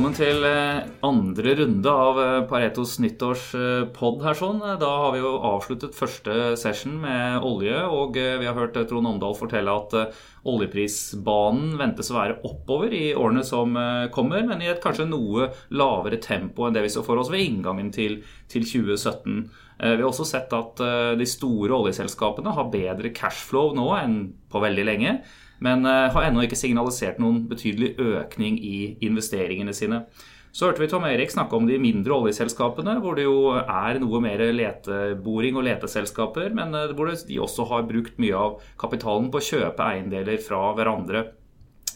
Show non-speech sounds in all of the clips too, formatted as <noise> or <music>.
Velkommen til eh, andre runde av eh, Paretos nyttårspod her sånn. Da har vi jo avsluttet første session med olje, og eh, vi har hørt Trond Omdal fortelle at oljeprisbanen ventes å være oppover i årene som kommer, men i et kanskje noe lavere tempo enn det vi så for oss ved inngangen til, til 2017. Vi har også sett at de store oljeselskapene har bedre cashflow nå enn på veldig lenge men eh, har ennå ikke signalisert noen betydelig økning i investeringene sine. Så hørte vi Tom Erik snakke om de mindre oljeselskapene, hvor det jo er noe mer leteboring og leteselskaper, men eh, hvor de også har brukt mye av kapitalen på å kjøpe eiendeler fra hverandre.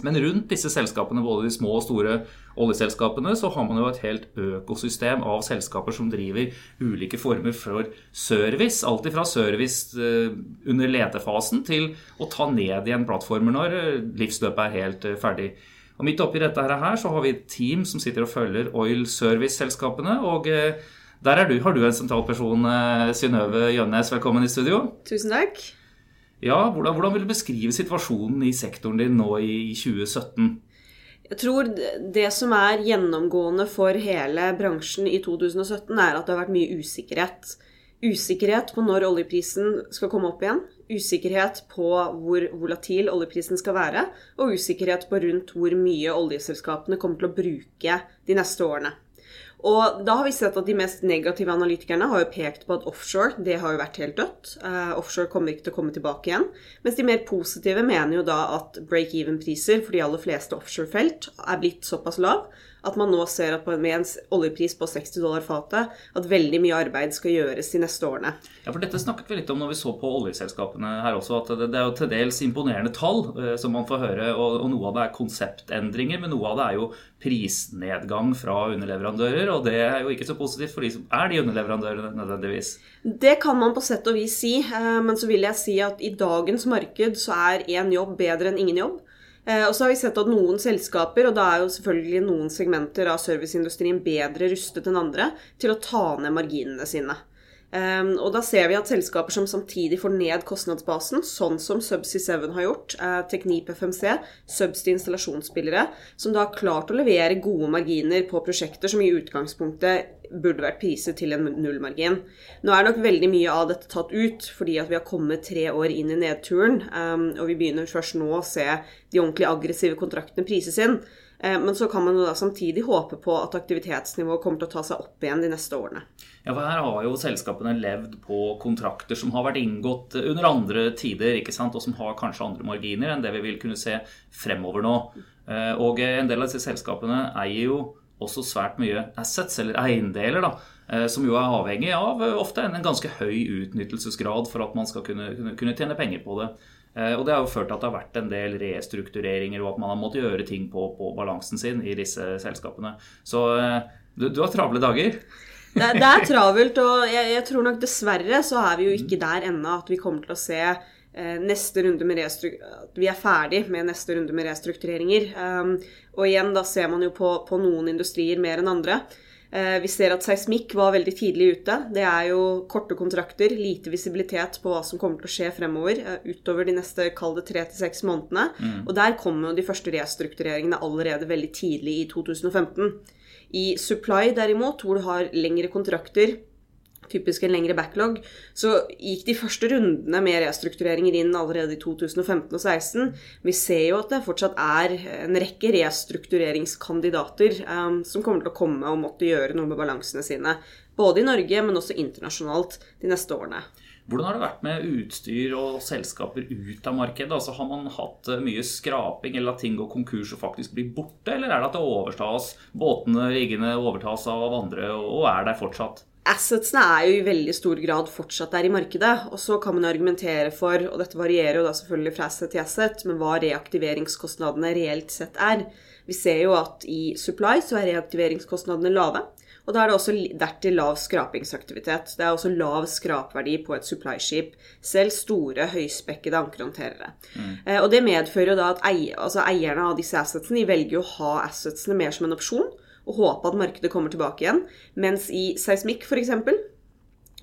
Men rundt disse selskapene, både de små og store oljeselskapene, så har man jo et helt økosystem av selskaper som driver ulike former for service. Alt fra service eh, under letefasen til å ta ned igjen plattformer når eh, livsløpet er helt eh, ferdig. Og Midt oppi dette her så har vi et team som sitter og følger oil service-selskapene. og der du, har du en sentral person, Synnøve Gjønnes. Velkommen i studio. Tusen takk. Ja, hvordan, hvordan, vil du beskrive situasjonen i sektoren din nå i 2017? Jeg tror det som er gjennomgående for hele bransjen i 2017, er at det har vært mye usikkerhet. Usikkerhet på når oljeprisen skal komme opp igjen. Usikkerhet på hvor volatil oljeprisen skal være. Og usikkerhet på rundt hvor mye oljeselskapene kommer til å bruke de neste årene. Og da har vi sett at de mest negative analytikerne har jo pekt på at offshore det har jo vært helt dødt. Uh, offshore kommer ikke til å komme tilbake igjen. Mens de mer positive mener jo da at break-even-priser for de aller fleste offshore-felt er blitt såpass lav at man nå ser at med en oljepris på 60 dollar fatet, at veldig mye arbeid skal gjøres de neste årene. Ja, for Dette snakket vi litt om når vi så på oljeselskapene her også, at det, det er jo til dels imponerende tall eh, som man får høre. Og, og, noe av det er konseptendringer, men noe av det er jo prisnedgang fra underleverandører. Og det er jo ikke så positivt for de som er de underleverandørene nødvendigvis. Det kan man på sett og vis si, eh, men så vil jeg si at i dagens marked så er én jobb bedre enn ingen jobb. Eh, og så har vi sett at noen selskaper, og da er jo selvfølgelig noen segmenter av serviceindustrien bedre rustet enn andre til å ta ned marginene sine. Um, og da ser vi at selskaper som samtidig får ned kostnadsbasen, sånn som Subsea 7 har gjort, uh, Teknip FMC, Subsea installasjonsspillere, som da har klart å levere gode marginer på prosjekter som i utgangspunktet burde vært priset til en nullmargin. Nå er nok veldig mye av dette tatt ut fordi at vi har kommet tre år inn i nedturen, um, og vi begynner først nå å se de ordentlig aggressive kontraktene prises inn. Uh, men så kan man jo da samtidig håpe på at aktivitetsnivået kommer til å ta seg opp igjen de neste årene. Ja, for Her har jo selskapene levd på kontrakter som har vært inngått under andre tider, ikke sant? og som har kanskje andre marginer enn det vi vil kunne se fremover nå. Uh, og en del av disse selskapene eier jo også svært mye assets, eller eiendeler, da, eh, som jo er avhengig av eh, ofte en ganske høy utnyttelsesgrad for at man skal kunne, kunne, tjene penger på det. Eh, og Det har jo ført til at det har vært en del restruktureringer og at man har måttet gjøre ting på, på balansen sin i disse selskapene. Så du, du har travle dager? Det, det er travelt, og jeg, jeg, tror nok dessverre så er vi jo ikke der ennå at vi kommer til å se Eh, neste runde med at vi er ferdig med neste runde med restruktureringer. Um, og igjen, da ser man jo på, på noen industrier mer enn andre. Uh, vi ser at seismikk var veldig tidlig ute. Det er jo korte kontrakter, lite visibilitet på hva som kommer til å skje fremover uh, utover de neste kall det tre til seks månedene. Mm. Og der kommer jo de første restruktureringene allerede veldig tidlig i 2015. I supply derimot, hvor du har lengre kontrakter, typisk en lengre backlog, så gikk de første rundene med restruktureringer inn allerede i 2015 og 2016. Vi ser jo at det fortsatt er en rekke restruktureringskandidater um, som kommer til å komme og måtte gjøre noe med balansene sine. Både i Norge, men også internasjonalt de neste årene. Hvordan har det vært med utstyr og selskaper ut av markedet? Altså Har man hatt eh, mye skraping eller at ting går konkurs og faktisk blir borte? Eller er det at det overtas, båtene, riggene overtas av andre og er der fortsatt? Assetsene er jo i veldig stor grad fortsatt der i markedet. Og så kan man argumentere for, og dette varierer jo da selvfølgelig fra asset til asset, men hva reaktiveringskostnadene reelt sett er. Vi ser jo at i supply så er reaktiveringskostnadene lave. Og da er det også dertil lav skrapingsaktivitet. Det er også lav skrapverdi på et supply-skip. Selv store, høyspekkede ankerhåndterere. Mm. Eh, og det medfører jo da at ei, altså eierne av disse assetsene de velger å ha assetsene mer som en opsjon og håpe at markedet kommer tilbake igjen. Mens i seismikk f.eks.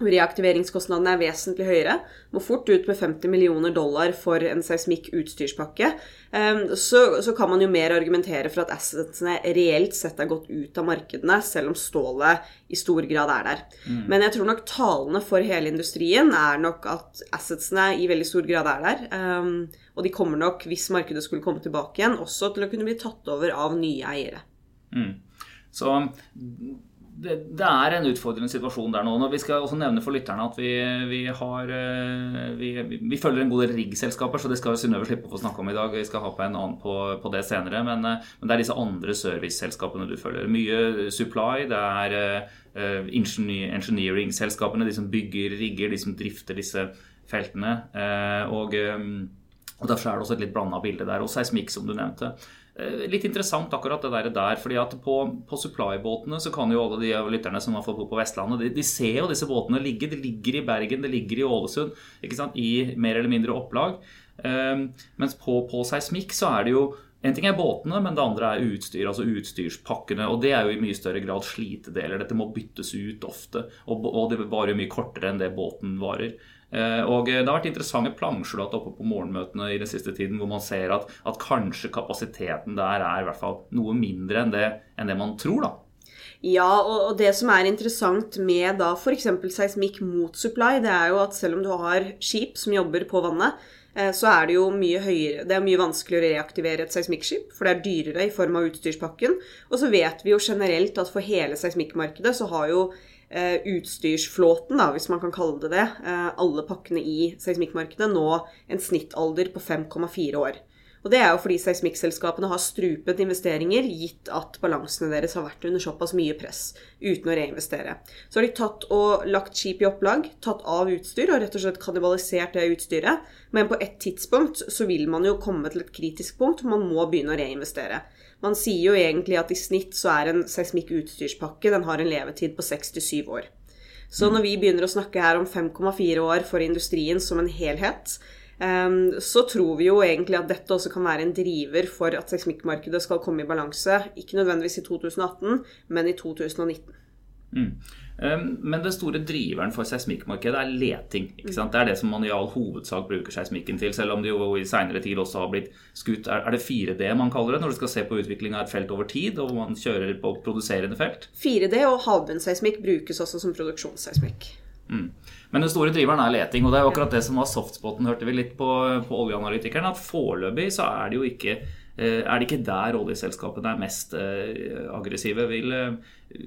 Reaktiveringskostnadene er vesentlig høyere. Må fort ut med 50 millioner dollar for en seismikk-utstyrspakke. Ehm, så, så, kan man jo mer argumentere for at assetsene reelt sett er gått ut av markedene, selv om stålet i stor grad er der. Mm. Men jeg tror nok talene for hele industrien er nok at assetsene i veldig stor grad er der. Ehm, og de kommer nok, hvis markedet skulle komme tilbake igjen, også til å kunne bli tatt over av nye eiere. Mm. Så det, det, er en utfordrende situasjon der nå. Når vi skal også nevne for lytterne at vi, vi har eh, vi, vi, følger en god del riggselskaper, så det skal Synnøve slippe å få snakke om i dag. Vi skal ha på en annen på, på det senere. Men, eh, men, det er disse andre serviceselskapene du følger. Mye supply. Det er uh, engineering-selskapene, de som bygger rigger, de som drifter disse feltene. Uh, og, um, og Derfor er det også et litt blanda bilde der. Og seismikk, som du nevnte. Eh, litt interessant akkurat det der, der fordi at på, på supply-båtene så kan jo alle de lytterne som har fått bo på Vestlandet, de, de, ser jo disse båtene ligge. De ligger i Bergen, de ligger i Ålesund, ikke sant? i mer eller mindre opplag. Um, mens på, på seismikk så er det jo en ting er båtene, men det andre er utstyr, altså utstyrspakkene. Og det er jo i mye større grad slitedeler. Dette må byttes ut ofte. Og, og det varer jo mye kortere enn det båten varer. Eh, og Det har vært interessante plansjer oppe på morgenmøtene i den siste tiden, hvor man ser at, at, kanskje kapasiteten der er i hvert fall noe mindre enn det, enn det man tror. da. Ja, og det som er interessant med da f.eks. seismikk mot supply, det er jo at selv om du har skip som jobber på vannet, eh, så er det jo mye høyere Det er mye vanskeligere å reaktivere et seismikkskip, for det er dyrere i form av utstyrspakken. Og så vet vi jo generelt at for hele seismikkmarkedet så har jo utstyrsflåten, da, hvis man kan kalle det det, eh, alle pakkene i seismikkmarkedet, nå en snittalder på 5,4 år. Og Det er jo fordi seismikkselskapene har strupet investeringer, gitt at balansene deres har vært under såpass mye press uten å reinvestere. Så har de tatt og lagt skip i opplag, tatt av utstyr og rett og slett kannibalisert det utstyret. Men på et tidspunkt så vil man jo komme til et kritisk punkt hvor man må begynne å reinvestere. Man sier jo egentlig at i snitt så er en seismikk-utstyrspakke den har en levetid på 6-7 år. Så når vi begynner å snakke her om 5,4 år for industrien som en helhet, ehm, så tror vi jo egentlig at dette også kan være en driver for at seismikkmarkedet skal komme i balanse. Ikke nødvendigvis i 2018, men i 2019. Mm. Ehm, men den store driveren for seismikkmarkedet er leting. ikke sant? Det er det som man i all hovedsak bruker seismikken til, selv om det jo i seinere tid også har blitt skutt. Er det 4D man kaller det, når du skal se på utvikling av et felt over tid, og man kjører på produserende felt? 4D og havbunnseismikk brukes også som produksjonsseismikk. Mm. Men den store driveren er leting, og det er jo akkurat det som var softspoten, hørte vi litt på, på oljeanalytikeren, at foreløpig så er det jo ikke er det ikke der oljeselskapene er mest eh, aggressive? Vil, eh,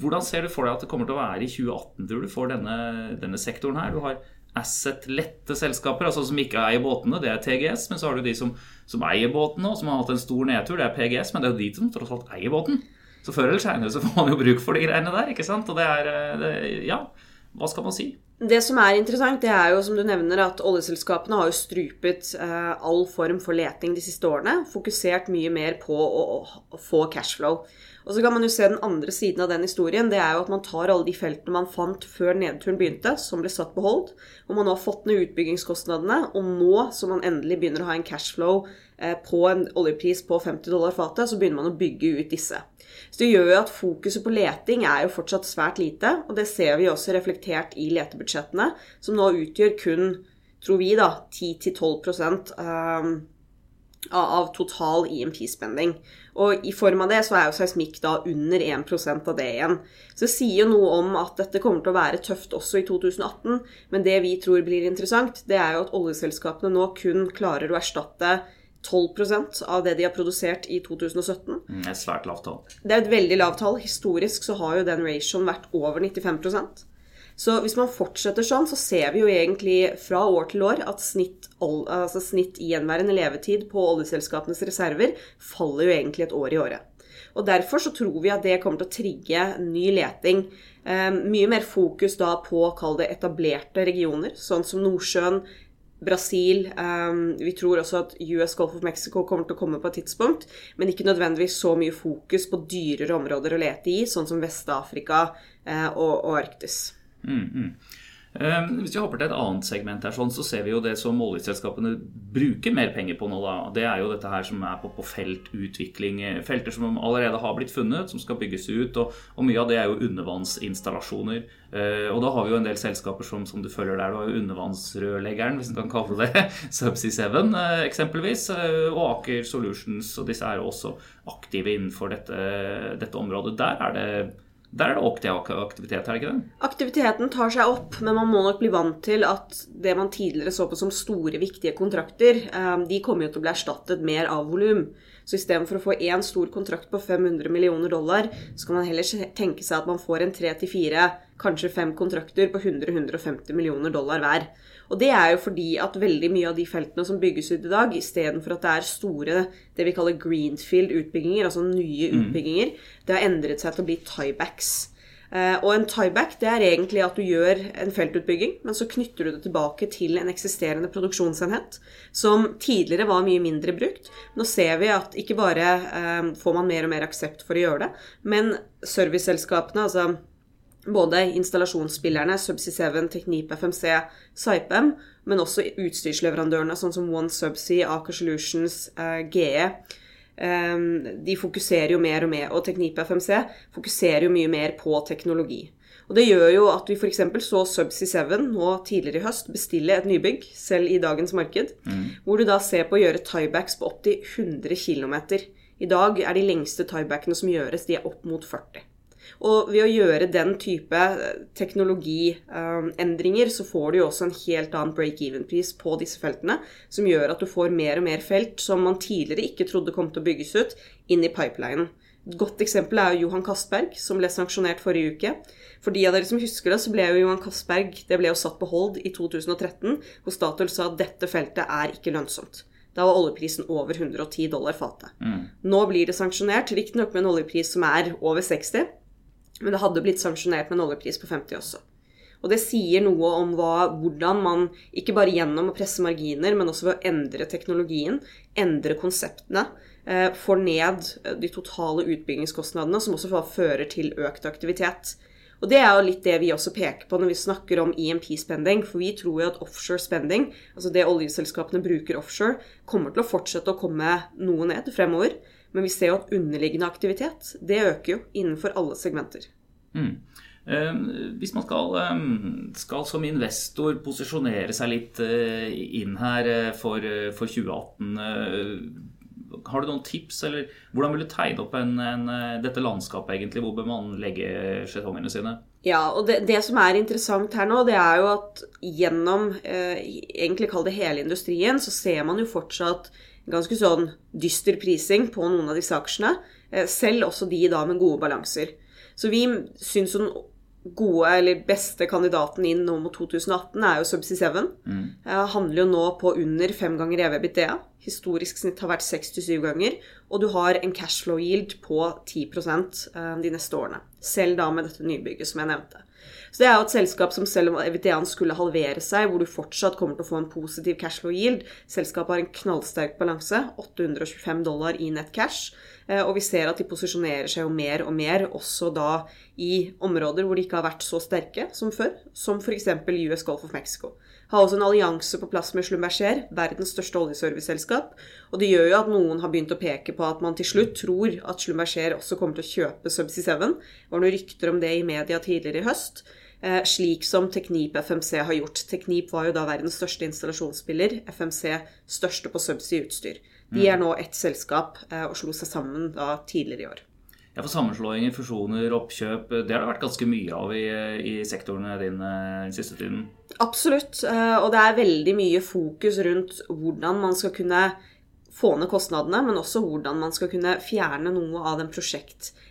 hvordan ser du for deg at det kommer til å være i 2018, tror du, for denne, denne sektoren her? Du har asset-lette selskaper, altså som ikke eier båtene, det er TGS. Men så har du de som, som, eier båtene, og som har hatt en stor nedtur, det er PGS. Men det er jo de som tross alt eier båten. Så før eller seinere så får man jo bruk for de greiene der, ikke sant. Og det er det, Ja, hva skal man si? Det som er interessant, det er jo som du nevner at oljeselskapene har jo strupet eh, all form for leting de siste årene. Fokusert mye mer på å, å, få cashflow. Og så kan man jo se den andre siden av den historien. Det er jo at man tar alle de feltene man fant før nedturen begynte, som ble satt på hold. Og man har fått ned utbyggingskostnadene. Og nå som man endelig begynner å ha en cashflow på en oljepris på 50 dollar fatet, så begynner man å bygge ut disse. Så det gjør jo at fokuset på leting er jo fortsatt svært lite, og det ser vi også reflektert i letebudsjettene, som nå utgjør kun, tror vi, da, 10-12 um, av total IMP-spending. Og i form av det så er jo seismikk da under 1% av det igjen. Så det sier jo noe om at dette kommer til å være tøft også i 2018, men det vi tror blir interessant, det er jo at oljeselskapene nå kun klarer å erstatte 12% av det de har produsert i 2017. Det et svært lavt tall. Det er et veldig lavt tall. Historisk så har jo den ratioen vært over 95% Så hvis man fortsetter sånn, så ser vi jo egentlig fra år til år at snitt, altså snitt gjenværende levetid på oljeselskapenes reserver faller jo egentlig et år i året. Og Derfor så tror vi at det kommer til å trigge ny leting. Eh, mye mer fokus da på å kalle det etablerte regioner, sånn som Nordsjøen, Brasil. Um, vi tror også at US Golf of Mexico kommer til å komme på et tidspunkt, men ikke nødvendigvis så mye fokus på dyrere områder å lete i, sånn som Vest-Afrika uh, og, og, Arktis. Mm, mm. Ehm, hvis vi hopper til et annet segment, her, sånn, så ser vi jo det som oljeselskapene bruker mer penger på nå. Da. Det er jo dette her som er på, feltutvikling. Eh, felter som allerede har blitt funnet, som skal bygges ut. Og, mye av det er jo undervannsinstallasjoner. Uh, og da har vi jo en del selskaper som, som du følger der. Du har jo undervannsrørleggeren, hvis en kan kalle det <laughs> Subsea 7 uh, eksempelvis. Og Aker Solutions. Og disse er jo også aktive innenfor dette, dette området. Der er det der er det opp til aktivitet, er det ikke det? Aktiviteten tar seg opp, men man må nok bli vant til at det man tidligere så på som store, viktige kontrakter, eh, de kommer jo til å bli erstattet mer av volum. Så istedenfor å få én stor kontrakt på 500 millioner dollar, så kan man heller tenke seg at man får en tre til fire, kanskje fem kontrakter på 100-150 millioner dollar hver. Og det er jo fordi at veldig mye av de feltene som bygges ut i dag, istedenfor at det er store, det vi kaller greenfield-utbygginger, altså nye mm. utbygginger, det har endret seg til å bli tiebacks. Uh, og en tieback det er egentlig at du gjør en feltutbygging, men så knytter du det tilbake til en eksisterende produksjonsenhet som tidligere var mye mindre brukt. Nå ser vi at ikke bare uh, får man mer og mer aksept for å gjøre det, men serviceselskapene, altså både installasjonsspillerne, Subsea 7, Teknip FMC, Saipem, men også utstyrsleverandørene sånn som OneSubsea, Aker Solutions, uh, GE. Um, de fokuserer jo mer og mer, og Teknip FMC fokuserer jo mye mer på teknologi. Og Det gjør jo at vi f.eks. så Subsea 7 nå tidligere i høst bestille et nybygg, selv i dagens marked, mm. hvor du da ser på å gjøre tiebacks på opptil 100 km. I dag er de lengste tiebackene som gjøres, de er opp mot 40. Og ved å gjøre den type eh, teknologiendringer, så får du jo også en helt annen break-even-pris på disse feltene, som gjør at du får mer og mer felt som man tidligere ikke trodde kom til å bygges ut, inn i pipelinen. Et godt eksempel er jo Johan Castberg, som ble sanksjonert forrige uke. For de av dere som husker det, så ble jo Johan Castberg det ble jo satt på hold i 2013, hvor Statoil sa at dette feltet er ikke lønnsomt. Da var oljeprisen over 110 dollar fatet. Mm. Nå blir det sanksjonert, riktignok med en oljepris som er over 60, men det hadde blitt sanksjonert med en oljepris på 50 også. Og det sier noe om hva, hvordan man, ikke bare gjennom å presse marginer, men også ved å endre teknologien, endre konseptene, eh, får ned eh, de totale utbyggingskostnadene, som også fører til økt aktivitet. Og Det er jo litt det vi også peker på når vi snakker om EMP-spending. For vi tror jo at offshore spending, altså det oljeselskapene bruker offshore, kommer til å fortsette å komme noe ned fremover. Men vi ser jo at underliggende aktivitet det øker jo innenfor alle segmenter. Mm. Ehm, hvis man skal, ehm, skal, som investor posisjonere seg litt eh, inn her eh, for, eh, for 2018 har du noen tips, eller hvordan vil du tegne opp en, en, dette landskapet egentlig? Hvor bør man legge skjetongene sine? Ja, og det, det, som er interessant her nå, det er jo at gjennom eh, egentlig kall det hele industrien, så ser man jo fortsatt ganske sånn dyster prising på noen av disse aksjene. Eh, selv også de da med gode balanser. Så vi syns den gode eller beste kandidaten inn nå mot 2018 er jo Subsea 7. Mm. Eh, handler jo nå på under fem ganger EV-BTA. Historisk snitt har vært seks til syv ganger. Og du har en cashflow yield på 10 eh, de neste årene. Selv da med dette nybygget som jeg nevnte. Så det er jo et selskap som selv om EVTA-en skulle halvere seg, hvor du fortsatt kommer til å få en positiv cashflow yield Selskapet har en knallsterk balanse, 825 dollar i net cash. Eh, og vi ser at de posisjonerer seg jo mer og mer, også da i områder hvor de ikke har vært så sterke som før, som f.eks. US Golf of Mexico har også en allianse på plass med Schlumberger, verdens største oljeserviceselskap. Og det gjør jo at noen har begynt å peke på at man til slutt tror at Schlumberger også kommer til å kjøpe Subsea 7. Det var noen rykter om det i media tidligere i høst. Eh, slik som Teknip FMC har gjort. Teknip var jo da verdens største installasjonsspiller. FMC største på subsea-utstyr. De er mm. nå ett selskap eh, og slo seg sammen da tidligere i år. Ja, for Sammenslåinger, fusjoner, oppkjøp, det har det vært ganske mye av i, i sektorene din den siste tiden? Absolutt. Eh, og det er veldig mye fokus rundt hvordan man skal kunne få ned kostnadene, men også hvordan man skal kunne fjerne noe av den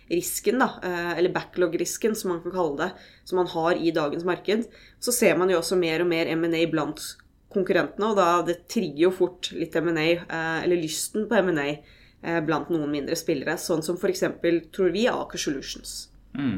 prosjektrisken, da, eh, eller backlog-risken, som man kan kalle det, som man har i dagens marked. Så ser man jo også mer og mer M&A blant konkurrentene, og da det trigger jo fort litt M&A, eh, eller lysten på M&A Eh, blant noen mindre spillere, sånn som f.eks. tror vi Aker Solutions. Mm.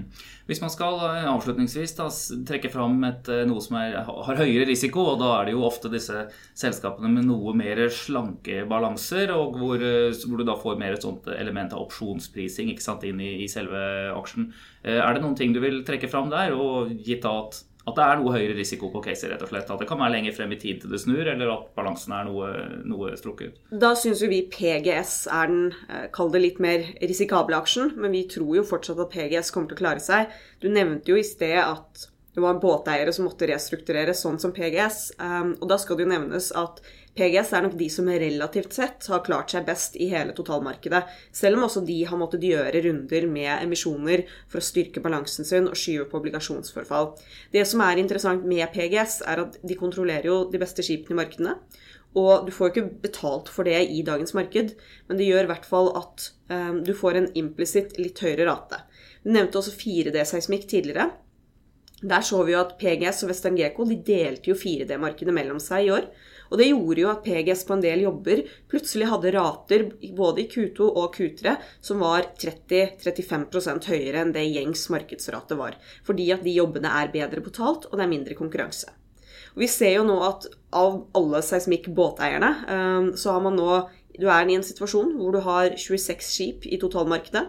Hvis man skal eh, avslutningsvis da, trekke fram et, eh, noe som er, har høyere risiko, og da er det jo ofte disse selskapene med noe mer slanke balanser, og hvor, hvor, du da får mer et sånt element av opsjonsprising sant, inn i, i, selve aksjen. Er det noen ting du vil trekke fram der, og gitt at At det er noe høyere risiko på caser, rett og slett. At det kan være lenger frem i tid til det snur, eller at balansen er noe, noe strukket. Da syns jo vi PGS er den, eh, kall det litt mer risikable aksjen, men vi tror jo fortsatt at PGS kommer til å klare seg. Du nevnte jo i sted at det var båteiere som måtte restrukturere, sånn som PGS. Um, og da skal det jo nevnes at PGS er nok de som relativt sett har klart seg best i hele totalmarkedet, selv om også de har måttet gjøre runder med emisjoner for å styrke balansen sin og skyve på obligasjonsforfall. Det som er interessant med PGS, er at de kontrollerer jo de beste skipene i markedene. Og du får jo ikke betalt for det i dagens marked, men det gjør i hvert fall at um, du får en implisitt litt høyere rate. Du nevnte også 4D-seismikk tidligere. Der så vi jo at PGS og Western Geco de delte jo 4D-markedet mellom seg i år. Og det gjorde jo at PGS på en del jobber plutselig hadde rater både i Q2 og Q3 som var 30-35 høyere enn det gjengs markedsrate var. Fordi at de jobbene er bedre betalt, og det er mindre konkurranse. Og vi ser jo nå at av alle seismikk-båteierne, eh, så har man nå Du er i en situasjon hvor du har 26 skip i totalmarkedet.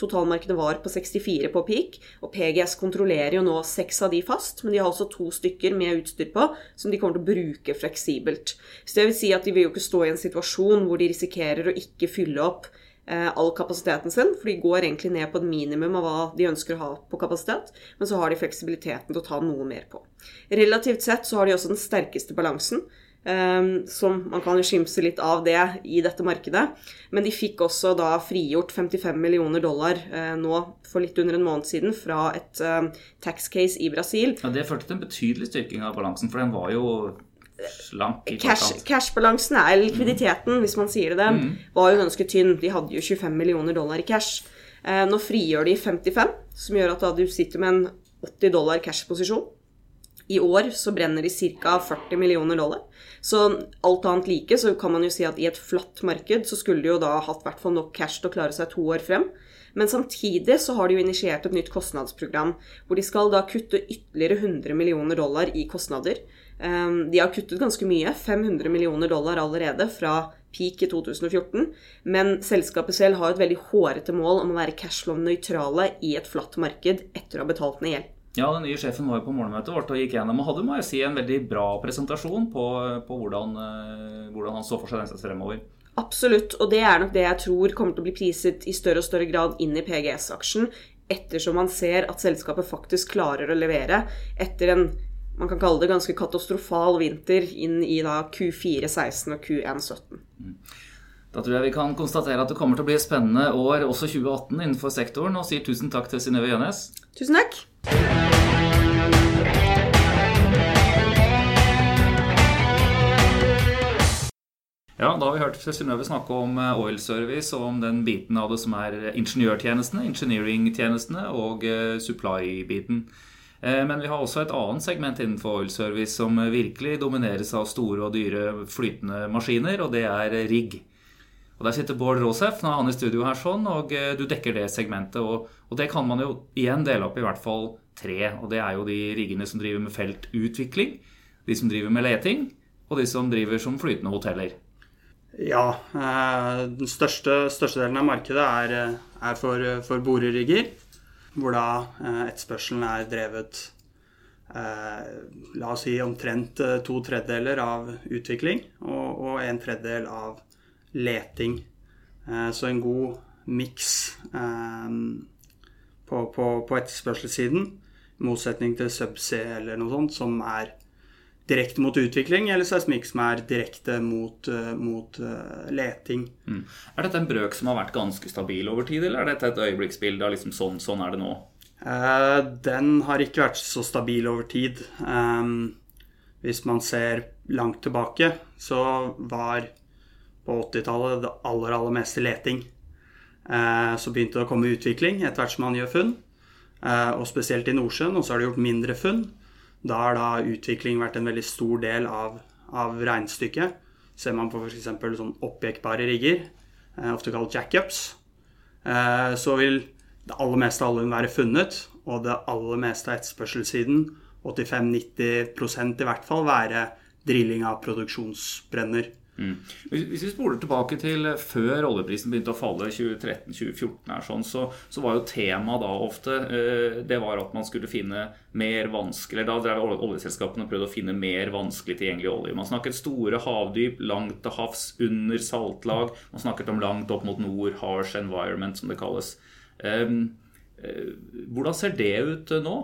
Totalmarkedet var på 64 på peak, og PGS kontrollerer jo nå seks av de fast, men de har også to stykker med utstyr på som de kommer til å bruke fleksibelt. Så det vil si at de vil jo ikke stå i en situasjon hvor de risikerer å ikke fylle opp eh, all kapasiteten sin, for de går egentlig ned på et minimum av hva de ønsker å ha på kapasitet, men så har de fleksibiliteten til å ta noe mer på. Relativt sett så har de også den sterkeste balansen. Um, som man kan jo skimse litt av det i dette markedet. Men de fikk også da frigjort 55 millioner dollar uh, nå for litt under en måned siden fra et uh, tax case i Brasil. Ja, Det førte til en betydelig styrking av balansen, for den var jo slank i Cash, Cash-balansen er likviditeten, mm. hvis man sier det. Mm. var jo ganske tynn. De hadde jo 25 millioner dollar i cash. Uh, nå frigjør de 55, som gjør at da du sitter med en 80 dollar cash-posisjon. I år så brenner de ca. 40 millioner dollar. Så alt annet like så kan man jo si at i et flatt marked så skulle de jo da hatt hvert fall nok cash til å klare seg to år frem. Men samtidig så har de jo initiert et nytt kostnadsprogram hvor de skal da kutte ytterligere 100 millioner dollar i kostnader. Ehm, de har kuttet ganske mye, 500 millioner dollar allerede fra peak i 2014. Men selskapet selv har et veldig hårete mål om å være cashflow-nøytrale i et flatt marked etter å ha betalt ned gjeld. Ja, Den nye sjefen var jo på morgenmøtet vårt og gikk gjennom og hadde må jeg si, en veldig bra presentasjon på, på hvordan, eh, hvordan, han så for seg den fremover. Absolutt, og det er nok det jeg tror kommer til å bli priset i større og større grad inn i PGS-aksjen, ettersom man ser at selskapet faktisk klarer å levere etter en man kan kalle det ganske katastrofal vinter inn i da Q4 16 og Q1 17. Mm. Da tror jeg vi kan konstatere at det kommer til å bli et spennende år også 2018 innenfor sektoren, og sier tusen takk til Synnøve Jønes. Tusen takk. Ja, Da har vi hørt Synnøve snakke om eh, oil service og om den biten av det som er ingeniørtjenestene, engineering-tjenestene og eh, supply-biten. Eh, men vi har også et annet segment innenfor oil service som virkelig domineres av store og dyre flytende maskiner, og det er rigg. Og Der sitter Bård Rosef, nå er han i studio her sånn, og du dekker det segmentet. Og, og, det kan man jo igjen dele opp i hvert fall tre. Og det er jo de riggene som driver med feltutvikling, de som driver med leting, og de som driver som flytende hoteller. Ja, eh, den største, største delen av markedet er, eh, er for, for borerigger. Hvor da eh, etterspørselen er drevet la oss si omtrent to tredjedeler av utvikling og, og en tredjedel av leting. Så en god miks på, på, på etterspørselssiden, i motsetning til subsea eller noe sånt, som er direkte mot utvikling, eller seismikk som er direkte mot, uh, mot uh, leting. Mm. Er dette en brøk som har vært ganske stabil over tid, eller er dette et øyeblikksbilde av liksom sånn, sånn er det nå? Uh, den har ikke vært så stabil over tid. Um, hvis man ser langt tilbake, så var på 80-tallet det aller, aller meste leting. så begynte det å komme utvikling etter hvert som man gjør funn. og spesielt i Nordsjøen, og så har det gjort mindre funn. Da har da utvikling vært en veldig stor del av, av regnestykket. Ser man på f.eks. sånn oppjekkbare rigger, eh, ofte kalt jackups, eh, så vil det aller meste av oljen være funnet, og det aller meste av etterspørselssiden, 85-90% i hvert fall, være drilling av produksjonsbrenner. Mm. Hvis vi spoler tilbake til før oljeprisen begynte å falle, 2013-2014, sånn, så, så, var jo temaet da ofte eh, det var at man skulle finne mer vanskelig Da drev oljeselskapene og prøvde å finne mer vanskelig tilgjengelig olje. Man snakket store havdyp, langt til havs, under saltlag. Man snakket om langt opp mot nord, harsh environment, som det kalles. Um, hvordan ser det ut nå?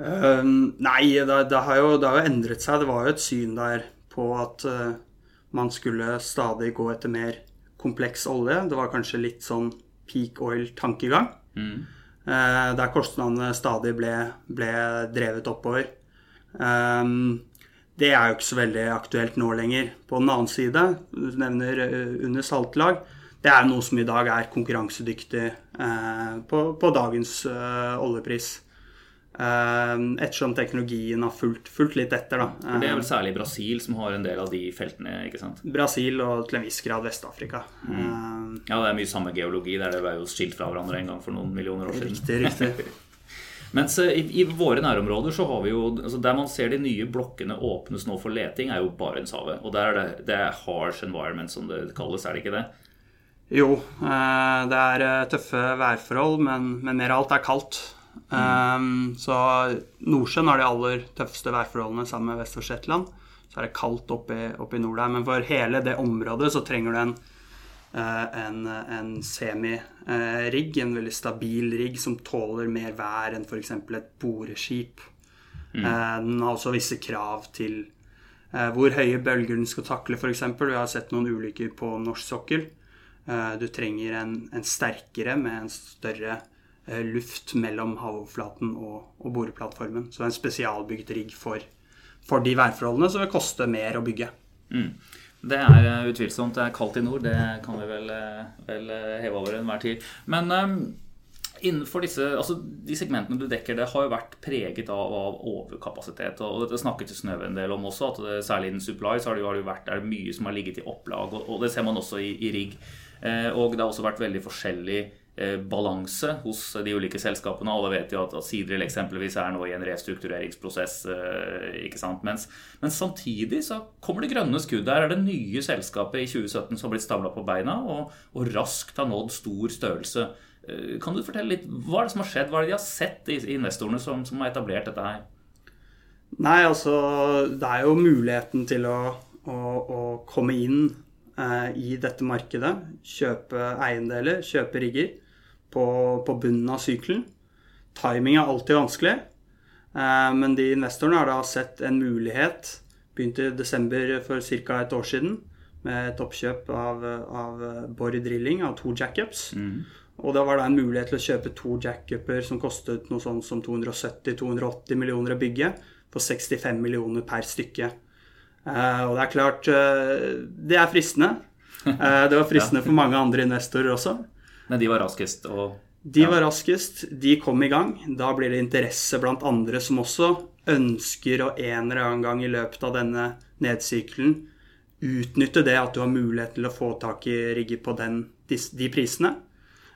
Um, nei, det, det, har jo, det, har jo, endret seg. Det var jo et syn der på at uh, man skulle stadig gå etter mer kompleks olje. Det var kanskje litt sånn peak oil-tankegang. Mm. Uh, der kostnadene stadig ble, ble drevet oppover. Um, det er jo ikke så veldig aktuelt nå lenger. På den annen side, du nevner uh, under saltlag, det er noe som i dag er konkurransedyktig på, på, dagens oljepris. Ehm, ettersom teknologien har fulgt, fulgt, litt etter. Da. Det er vel særlig Brasil som har en del av de feltene? ikke sant? Brasil og til en viss grad Vest-Afrika. Mm. Ehm, ja, det er mye samme geologi der. Det ble jo skilt fra hverandre en gang for noen millioner år siden. Riktig, riktig. <laughs> Mens eh, i, i, våre nærområder så har vi jo altså Der man ser de nye blokkene åpnes nå for leting, er jo Barentshavet. Og der er det, det er harsh environment, som det kalles, er det ikke det? Jo, eh, det er eh, tøffe værforhold, men, men mer alt er kaldt. Um, så Nordsjøen har de aller tøffeste værforholdene sammen med Vest- og Shetland. Så er det kaldt oppe i, oppe i nord der. Men for hele det området så trenger du en, uh, en, en semi-rigg, uh, en veldig stabil rigg som tåler mer vær enn f.eks. et boreskip. Mm. Uh, den har også visse krav til hvor høye bølger den skal takle, f.eks. Vi har sett noen ulykker på norsk sokkel. du trenger en, en sterkere med en større Eh, luft mellom havoverflaten og, og boreplattformen. Så en spesialbygd rigg for, for, de værforholdene som vil koste mer å bygge. Mm. Det er eh, utvilsomt. Det er kaldt i nord, det kan vi vel, eh, vel heve over enhver tid. Men um, innenfor disse altså de segmentene du dekker, det har jo vært preget av, av overkapasitet. og Dette snakket Synnøve en del om også. at det, Særlig innen supply så har det, det vært er det mye som har ligget i opplag. Og, og det ser man også i, i rigg. Eh, og det har også vært veldig forskjellig Eh, balanse hos de ulike selskapene. Alle vet jo at, at Sidril eksempelvis er nå i en restruktureringsprosess. Eh, ikke sant? Mens, men samtidig så kommer det grønne skudd. Her er det nye selskapet i 2017 som har blitt stabla på beina og, og, raskt har nådd stor størrelse. Eh, kan du fortelle litt, Hva er det som har skjedd? Hva er det de har sett i investorene som, som har etablert dette her? Nei, altså Det er jo muligheten til å, å, å komme inn eh, i dette markedet. Kjøpe eiendeler, kjøpe rigger på, på bunnen av sykkelen. Timing er alltid vanskelig, eh, men de investorene har da sett en mulighet. Begynte i desember for ca. et år siden med et oppkjøp av, av Borr Drilling av to jackups. Mm. Og da var det en mulighet til å kjøpe to jackuper som kostet noe sånt som 270-280 millioner å bygge, for 65 millioner per stykke. Uh, og det er klart uh, Det er fristende. Uh, det var fristende <laughs> for mange andre investorer også. Men de var raskest og De var raskest, de kom i gang. Da blir det interesse blant andre som også ønsker å en eller annen gang i løpet av denne nedsyklen utnytte det at du har mulighet til å få tak i rigger på den, de, de, prisene.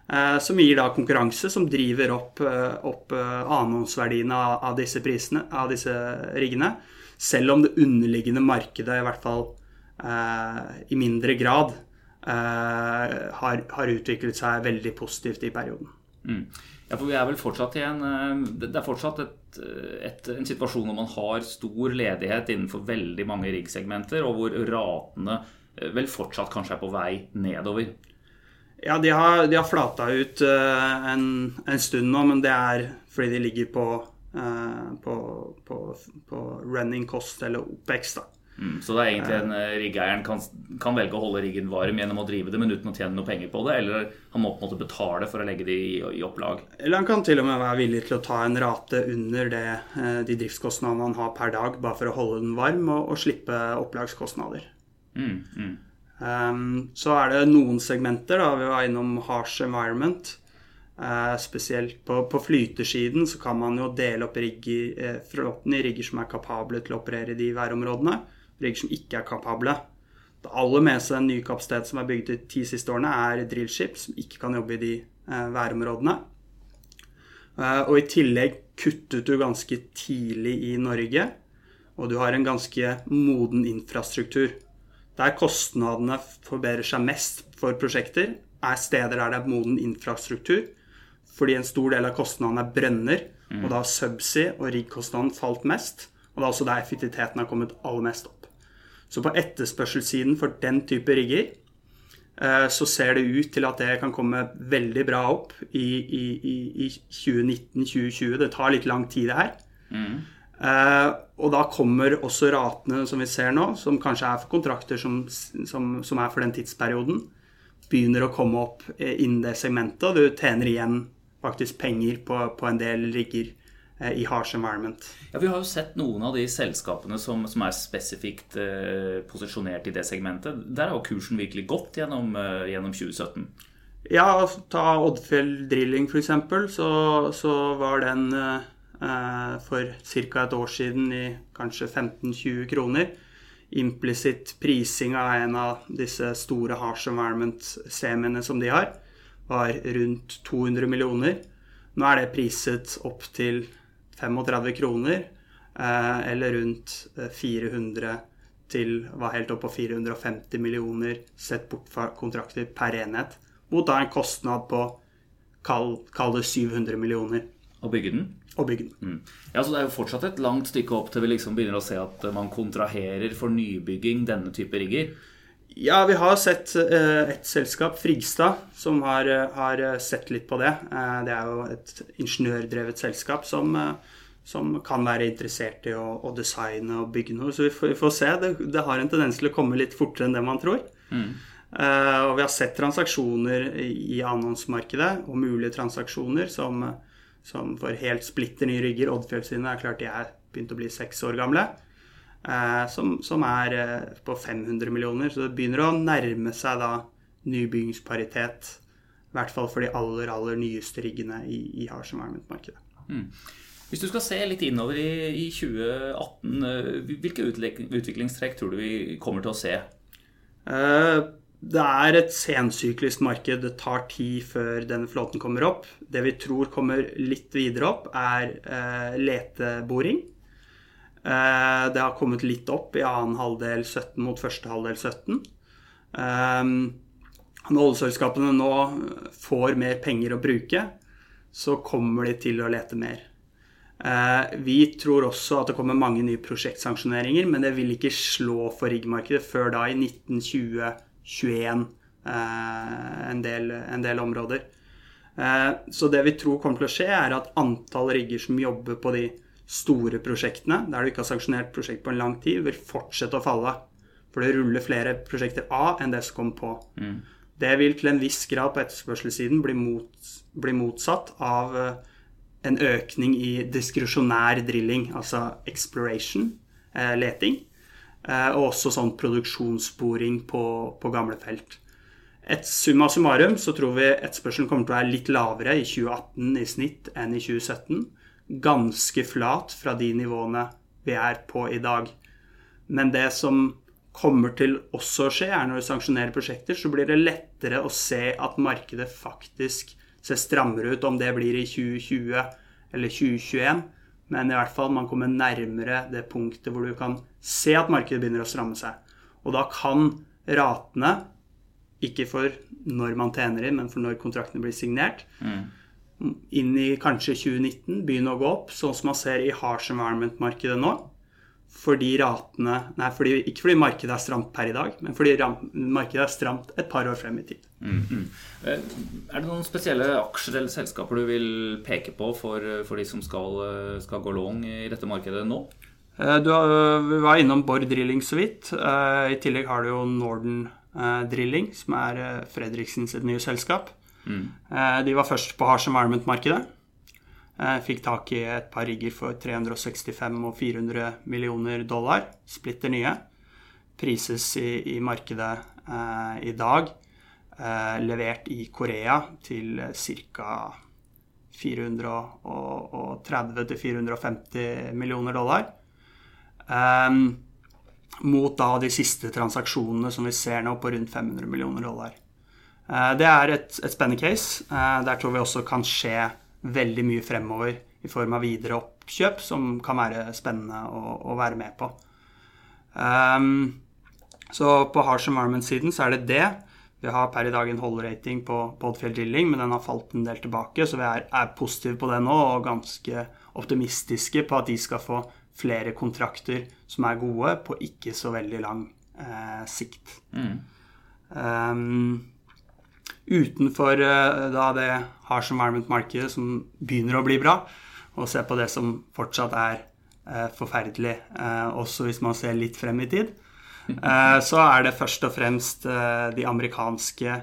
Eh, som gir da konkurranse, som driver opp, opp annonsverdiene av, av, disse prisene, av disse riggene. Selv om det underliggende markedet i hvert fall eh, i mindre grad Eh, har, har, utviklet seg veldig positivt i perioden. Mm. Ja, for vi er vel fortsatt i en eh, Det er fortsatt et, et, en situasjon hvor man har stor ledighet innenfor veldig mange riggsegmenter, og hvor ratene vel fortsatt kanskje er på vei nedover. Ja, de har, de har flata ut en, en, stund nå, men det er fordi de ligger på, på, på, på running cost, eller OPEX. da. Mm, så det er egentlig en uh, riggeieren kan, kan, velge å holde riggen varm gjennom å drive det, men uten å tjene noe penger på det, eller han må på en måte betale for å legge det i, i opplag. Eller han kan til og med være villig til å ta en rate under det, uh, de driftskostnadene han har per dag, bare for å holde den varm og, og slippe opplagskostnader. Mm, mm. Um, så er det noen segmenter, da, vi var innom harsh environment. Uh, spesielt på, på, flytesiden så kan man jo dele opp rigger, eh, i rigger som er kapable til å operere i de værområdene rigger som ikke er kapable. Det aller meste den nye kapasitet som er bygget de ti siste årene, er drillskip som ikke kan jobbe i de eh, værområdene. Eh, og i tillegg kuttet du ganske tidlig i Norge og du har en ganske moden infrastruktur. Der kostnadene forbedrer seg mest for prosjekter, er steder der det er moden infrastruktur. Fordi en stor del av kostnadene er brønner, og da har subsea og riggkostnaden falt mest. Og det er også der effektiviteten har kommet aller mest opp. Så på etterspørselssiden for den type rigger eh, så ser det ut til at det kan komme veldig bra opp i, i, i 2019-2020. Det tar litt lang tid, det her. Mm. Uh, og da kommer også ratene som vi ser nå, som kanskje er for kontrakter som, som, som er for den tidsperioden, begynner å komme opp eh, innen det segmentet, og du tjener igjen faktisk penger på, på en del rigger uh, i harsh environment. Ja, Vi har jo sett noen av de selskapene som, som er spesifikt eh, posisjonert i det segmentet. Der har kursen virkelig gått gjennom, gjennom 2017. Ja, ta Oddfjell Drilling f.eks., så, så var den Eh, for ca. et år siden i kanskje 15-20 kroner. Implisitt prising av en av disse store harsh environment-semiene som de har, var rundt 200 millioner. Nå er det priset opp til 35 kroner, eh, eller rundt 400 eh, til var helt opp på 450 millioner sett bort fra kontrakter per enhet. Mot da en kostnad på kall, kall det 700 millioner. Å bygge den? Å bygge den. Mm. Ja, så Det er jo fortsatt et langt stykke opp til vi liksom begynner å se at man kontraherer for nybygging denne type rigger? Ja, vi har sett uh, et selskap, Frigstad, som har, uh, har, sett litt på det. Uh, det er jo et ingeniørdrevet selskap som, som kan være interessert i å, å, designe og bygge noe. Så vi får, vi får se. Det, det, har en tendens til å komme litt fortere enn det man tror. Mm. og vi har sett transaksjoner i, annonsmarkedet, og mulige transaksjoner som som for helt splitter nye rygger. Oddfjell sine er klart de er begynt å bli seks år gamle. Eh, som, som, er eh, på 500 millioner. Så det begynner å nærme seg da nybyggingsparitet. I hvert fall for de aller, aller nyeste riggene i, i harsh environment-markedet. Mm. Hvis du skal se litt innover i, i 2018, eh, hvilke utviklingstrekk tror du vi kommer til å se? Det er et sensyklisk marked. Det tar tid før denne flåten kommer opp. Det vi tror kommer litt videre opp, er leteboring. Eh, det har kommet litt opp i annen halvdel 17 mot første halvdel 17. Eh, når oljeselskapene nå får mer penger å bruke, så kommer de til å lete mer. Eh, vi tror også at det kommer mange nye prosjektsanksjoneringer, men det vil ikke slå for riggmarkedet før da i 1920 21 eh, en del, en del områder. Så det vi tror kommer til å skje, er at antall rigger som jobber på de store prosjektene, der du ikke har sanksjonert prosjekt på en lang tid, vil fortsette å falle. For det ruller flere prosjekter av enn det som kommer på. Mm. Det vil til en viss grad på etterspørselssiden bli, mot, bli motsatt av eh, en økning i diskresjonær drilling, altså exploration, leting. Eh, og også sånn produksjonssporing på, på gamle felt. Et summa summarum så tror vi etterspørselen kommer til å være litt lavere i 2018 i snitt enn i 2017. Ganske flat fra de nivåene vi er på i dag. Men det som kommer til også å skje, er når vi sanksjonerer prosjekter, så blir det lettere å se at markedet faktisk ser strammere ut, om det blir i 2020 eller 2021. Men i hvert fall man kommer nærmere det punktet hvor du kan se at markedet begynner å stramme seg. Og da kan ratene, ikke for når man tjener inn, men for når kontraktene blir signert, mm. Inn i kanskje 2019 begynne å gå opp, sånn som man ser i harsh environment-markedet nå. Fordi ratene Nei, fordi, ikke fordi markedet er stramt per i dag, men fordi markedet er stramt et par år frem i tid. Mm, mm. Er det noen spesielle aksjer eller selskaper du vil peke på for, for de som skal, skal gå long i dette markedet nå? Eh, du var innom Bård Drilling så vidt. Eh, I tillegg har du jo Norden eh, Drilling, som er Fredriksens nye selskap. Mm. De var først på Harsh Environment-markedet. Fikk tak i et par rigger for 365 og 400 millioner dollar. Splitter nye. Prises i, i markedet eh, i dag. Eh, levert i Korea til ca. 430 450 millioner dollar. Eh, mot da de siste transaksjonene som vi ser nå, på rundt 500 millioner dollar. Uh, det er et, et spennende case. Uh, der tror vi også kan skje veldig mye fremover i form av videre oppkjøp som kan være spennende å, å være med på. Um, så på Harsh Environment-siden så er det det. Vi har per i dag en hold-rating på Podfjell Drilling, men den har falt en del tilbake, så vi er, er positive på det nå og ganske optimistiske på at de skal få flere kontrakter som er gode, på ikke så veldig lang eh, sikt. Mm. Um, utenfor uh, da det harsh environment-markedet som begynner å bli bra, og se på det som fortsatt er uh, forferdelig, uh, også hvis man ser litt frem i tid, så er det først og fremst de amerikanske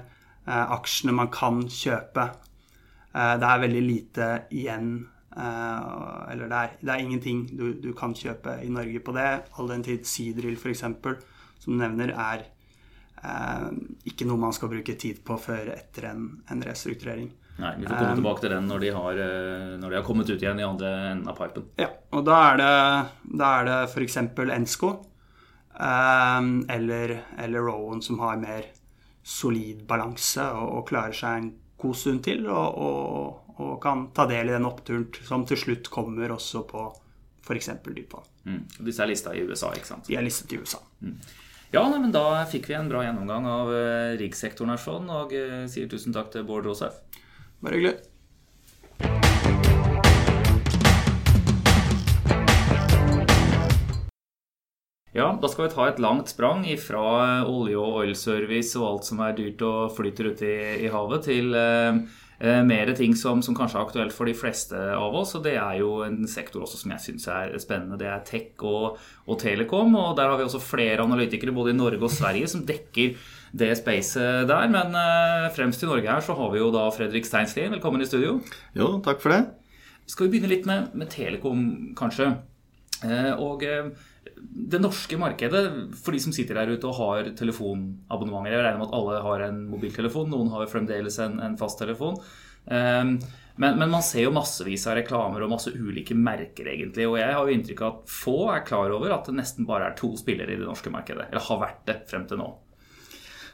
aksjene man kan kjøpe. det er veldig lite igjen Eller det er, det er ingenting du, du, kan kjøpe i Norge på det. All den tid Seadrill f.eks., som du nevner, er Eh, ikke noe man skal bruke tid på før etter en, en restrukturering. Nei, Vi får komme um, tilbake til den når de, har, eh, når de, har, kommet ut igjen i andre enden av pipen. Ja, og da er det, da er det f.eks. Ensco um, eller, eller Rowan som har mer solid balanse og, og, klarer seg en god stund til og, og, og, kan ta del i den oppturen som til slutt kommer også på f.eks. dypvann. Mm. Disse er lista i USA, ikke sant? De er listet i USA. Mm. Ja, nei, men Da fikk vi en bra gjennomgang av riggsektoren rikssektoren her sånn, og uh, sier tusen takk til Bård Rosef. Bare hyggelig. Ja, da skal vi ta et langt sprang fra olje- og oilservice og alt som er dyrt og flyter ute i, i havet, til eh, mer ting som, som, kanskje er aktuelt for de fleste av oss. Og det er jo en sektor også som jeg syns er spennende. Det er tech og, og, telekom. Og der har vi også flere analytikere både i Norge og Sverige som dekker det spacet der. Men eh, fremst i Norge her så har vi jo da Fredrik Steinslien. Velkommen i studio. Jo, takk for det. Skal vi begynne litt med, med telekom, kanskje? Eh, og eh, det norske markedet, for de som sitter der ute og har telefonabonnementer Jeg regner med at alle har en mobiltelefon, noen har fremdeles en, en fasttelefon. Um, men, men, man ser jo massevis av reklamer og masse ulike merker, egentlig. Og jeg har jo inntrykk av at få er klar over at det nesten bare er to spillere i det norske markedet. Eller har vært det frem til nå.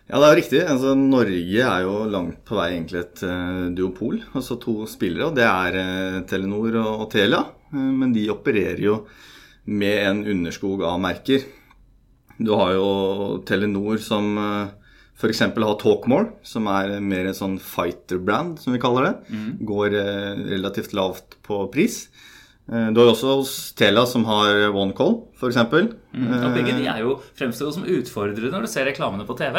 Ja, det er jo riktig. Altså, Norge er jo langt på vei egentlig et uh, duopol. Altså to spillere. Og det er uh, Telenor og, og Telia. Uh, men de opererer jo med en underskog av merker. Du har jo Telenor som eh, f.eks. har Talkmore, som er mer en sånn fighter-brand, som vi kaller det. Mm. Går eh, relativt lavt på pris. Eh, du har også hos Tela som har OneCall, f.eks. Mm, og begge de er jo fremstår som utfordrere når du ser reklamene på TV.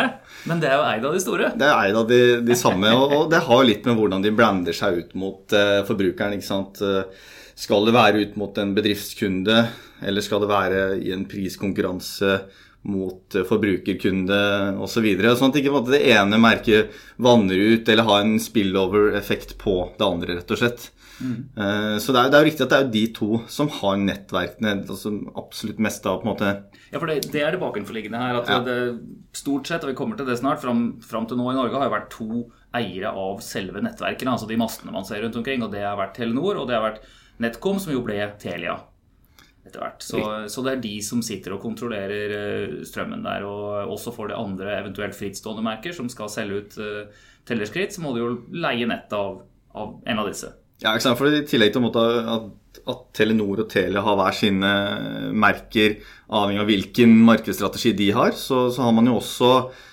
Men det er jo eid av de store. Det er eid av de, de samme, og, og, det har litt med hvordan de brander seg ut mot uh, forbrukeren. ikke sant? Skal det være ut mot en bedriftskunde, eller skal det være i en priskonkurranse mot forbrukerkunde osv. Så sånn at ikke det ene merket vanner ut eller har en spillover-effekt på det andre, rett og slett. Mm. Eh, så det er, det er jo riktig at det er de to som har nettverkene altså absolutt mest av på en måte Ja, for det, det er det bakenforliggende her. at ja. det, Stort sett, og vi kommer til det snart, fram, fram til nå i Norge har jo vært to eiere av selve nettverkene. Altså de mastene man ser rundt omkring. Og det har vært Telenor, og det har vært NetCom, som jo ble Telia etter hvert. Så, så, det er de som sitter og kontrollerer eh, strømmen der. Og også for det andre eventuelt frittstående merker som skal selge ut uh, tellerskritt, så må du jo leie nett av, av, en av disse. Ja, ikke sant? for I tillegg til at, at, Telenor og Telia har hver sine merker, avhengig av hvilken markedsstrategi de har, så, så har man jo også Eh,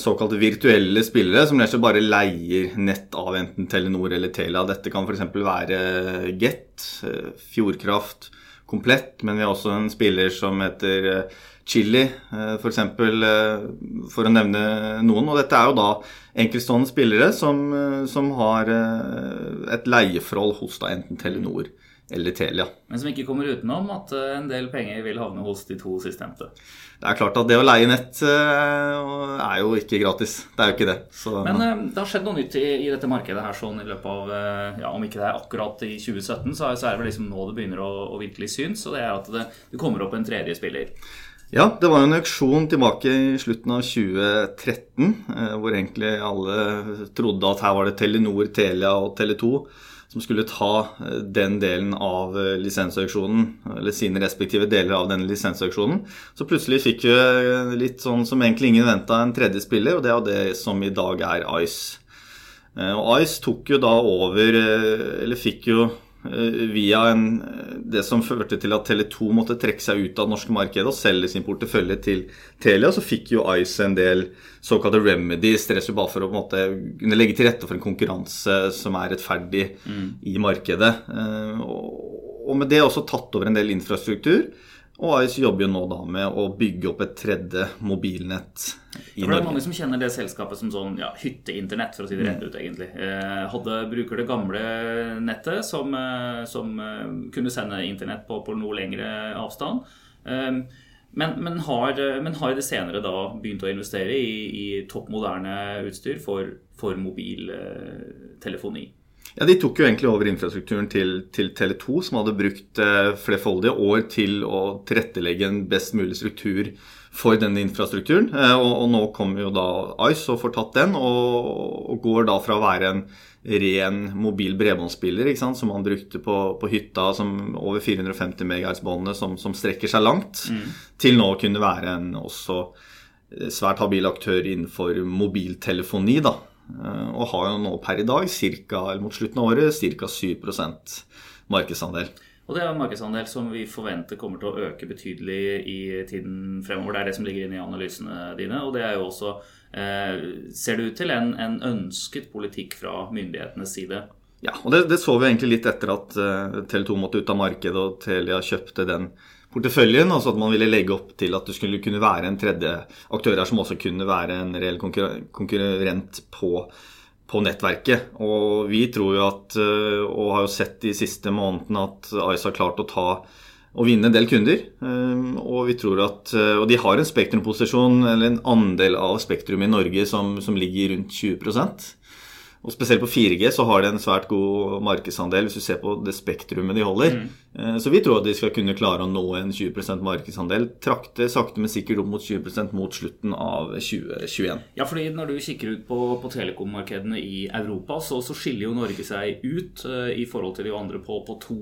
såkalte virtuelle spillere som rett bare leier nett av enten Telenor eller Telia. Dette kan f.eks. være Get, eh, Fjordkraft, Komplett, men vi har også en spiller som heter eh, Chili, f.eks., for, for å nevne noen. Og dette er jo da enkeltstående spillere som, som har et leieforhold hos da enten Telenor eller Telia. Men som ikke kommer utenom at en del penger vil havne hos de to sistnevnte det er klart at det å leie nett uh, er jo ikke gratis. Det er jo ikke det. Så, Men uh, det har skjedd noe nytt i, i, dette markedet her sånn i løpet av ja, Om ikke det er akkurat i 2017, så, så er det vel liksom nå det begynner å, å virkelig synes. Og det er at det, det, kommer opp en tredje spiller. Ja, det var en auksjon tilbake i slutten av 2013, hvor egentlig alle trodde at her var det Telenor, Telia og Tele2 som skulle ta eh, den delen av eh, lisensauksjonen, eller sine respektive deler av denne lisensauksjonen. Så plutselig fikk vi eh, litt sånn som egentlig ingen venta, en tredje spiller, og det er det som i dag er Ice. Og Ice tok jo da over, eller fikk jo via en, det som førte til at Tele2 måtte trekke seg ut av det norske markedet og selge sin portefølje til Telia, så fikk jo Ice en del såkalte remedies, stress bare for å måte, kunne legge til rette for en konkurranse som er rettferdig mm. i markedet. Eh, og med det også tatt over en del infrastruktur. Og Ice jobber jo nå da med å bygge opp et tredje mobilnett i Norge. Det er mange som kjenner det selskapet som sånn ja, hytteinternett, for å si det rett ut, egentlig. Eh, hadde, bruker det gamle nettet som, eh, som eh, kunne sende internett på, på noe lengre avstand. Eh, men, men, har, men, har, det senere da begynt å investere i, i topp moderne utstyr for, for mobiltelefoni. Ja, De tok jo egentlig over infrastrukturen til, til Tele2, som hadde brukt eh, flerfoldige år til å tilrettelegge en best mulig struktur for denne infrastrukturen. Eh, og, og, nå kommer jo da Ice og får tatt den, og, og går da fra å være en ren mobil bredbåndsspiller som man brukte på, på, hytta, som over 450 MHz-båndene som, som, strekker seg langt, mm. til nå å kunne være en også eh, svært habil aktør innenfor mobiltelefoni. da, og har jo nå per i dag, cirka, eller mot slutten av året, ca. 7 markedsandel. Og det er en markedsandel som vi forventer kommer til å øke betydelig i tiden fremover. Det er det som ligger inne i analysene dine. Og det er jo også, eh, ser det ut til, en, en, ønsket politikk fra myndighetenes side. Ja, og det, det så vi egentlig litt etter at uh, Tele2 måtte ut av markedet og Telia kjøpte den porteføljen. Altså at man ville legge opp til at det skulle kunne være en tredje aktør her som også kunne være en reell konkurrent på, på nettverket. Og vi tror jo at, eh, og har jo sett de siste månedene, at Ice har klart å ta og vinne en del kunder. Eh, og vi tror at, eh, og de har en spektrumposisjon, eller en andel av spektrum i Norge som, som ligger rundt 20 og Spesielt på 4G så har de en svært god markedsandel hvis du ser på det spektrumet de holder. Mm. Eh, så vi tror at de skal kunne klare å nå en 20% markedsandel. Trakte sakte, men sikkert opp mot 20% mot slutten av 2021. Ja, fordi når du kikker ut på, på telekommarkedene i Europa, så, så, skiller jo Norge seg ut uh, i forhold til de andre på, på to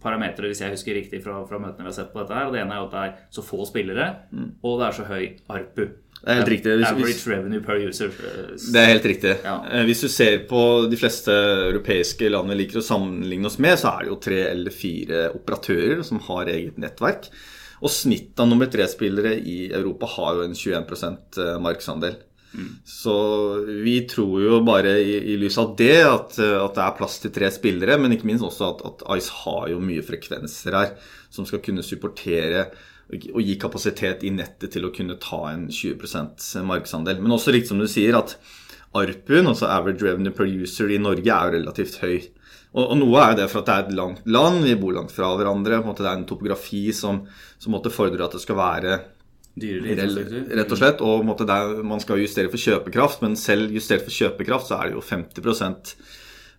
parametere, hvis jeg husker riktig fra, fra, møtene vi har sett på dette her. Og det ene er jo at det er så få spillere, mm. og det er så høy ARPU. Det er helt riktig. Hvis, Average revenue per user. Eh, det er helt riktig. Ja. Eh, hvis du ser på de fleste europeiske land vi liker å sammenligne oss med, så er det jo tre eller fire operatører som har eget nettverk. Og snittet av nummer tre-spillere i Europa har jo en 21 eh, markedsandel. Mm. Så vi tror jo bare i, i lys av det at, at, det er plass til tre spillere, men ikke minst også at, at Ice har jo mye frekvenser her som skal kunne supportere å gi kapasitet i nettet til å kunne ta en 20% markedsandel. Men også riktig som du sier, at ARPU, altså average revenue per user i Norge, er jo relativt høy. Og, og, noe er jo det for at det er et langt land, vi bor langt fra hverandre. Det er en topografi som, som måtte fordre at det skal være Rett og slett. Og er, man skal justere for kjøpekraft, men selv justert for kjøpekraft så er det jo 50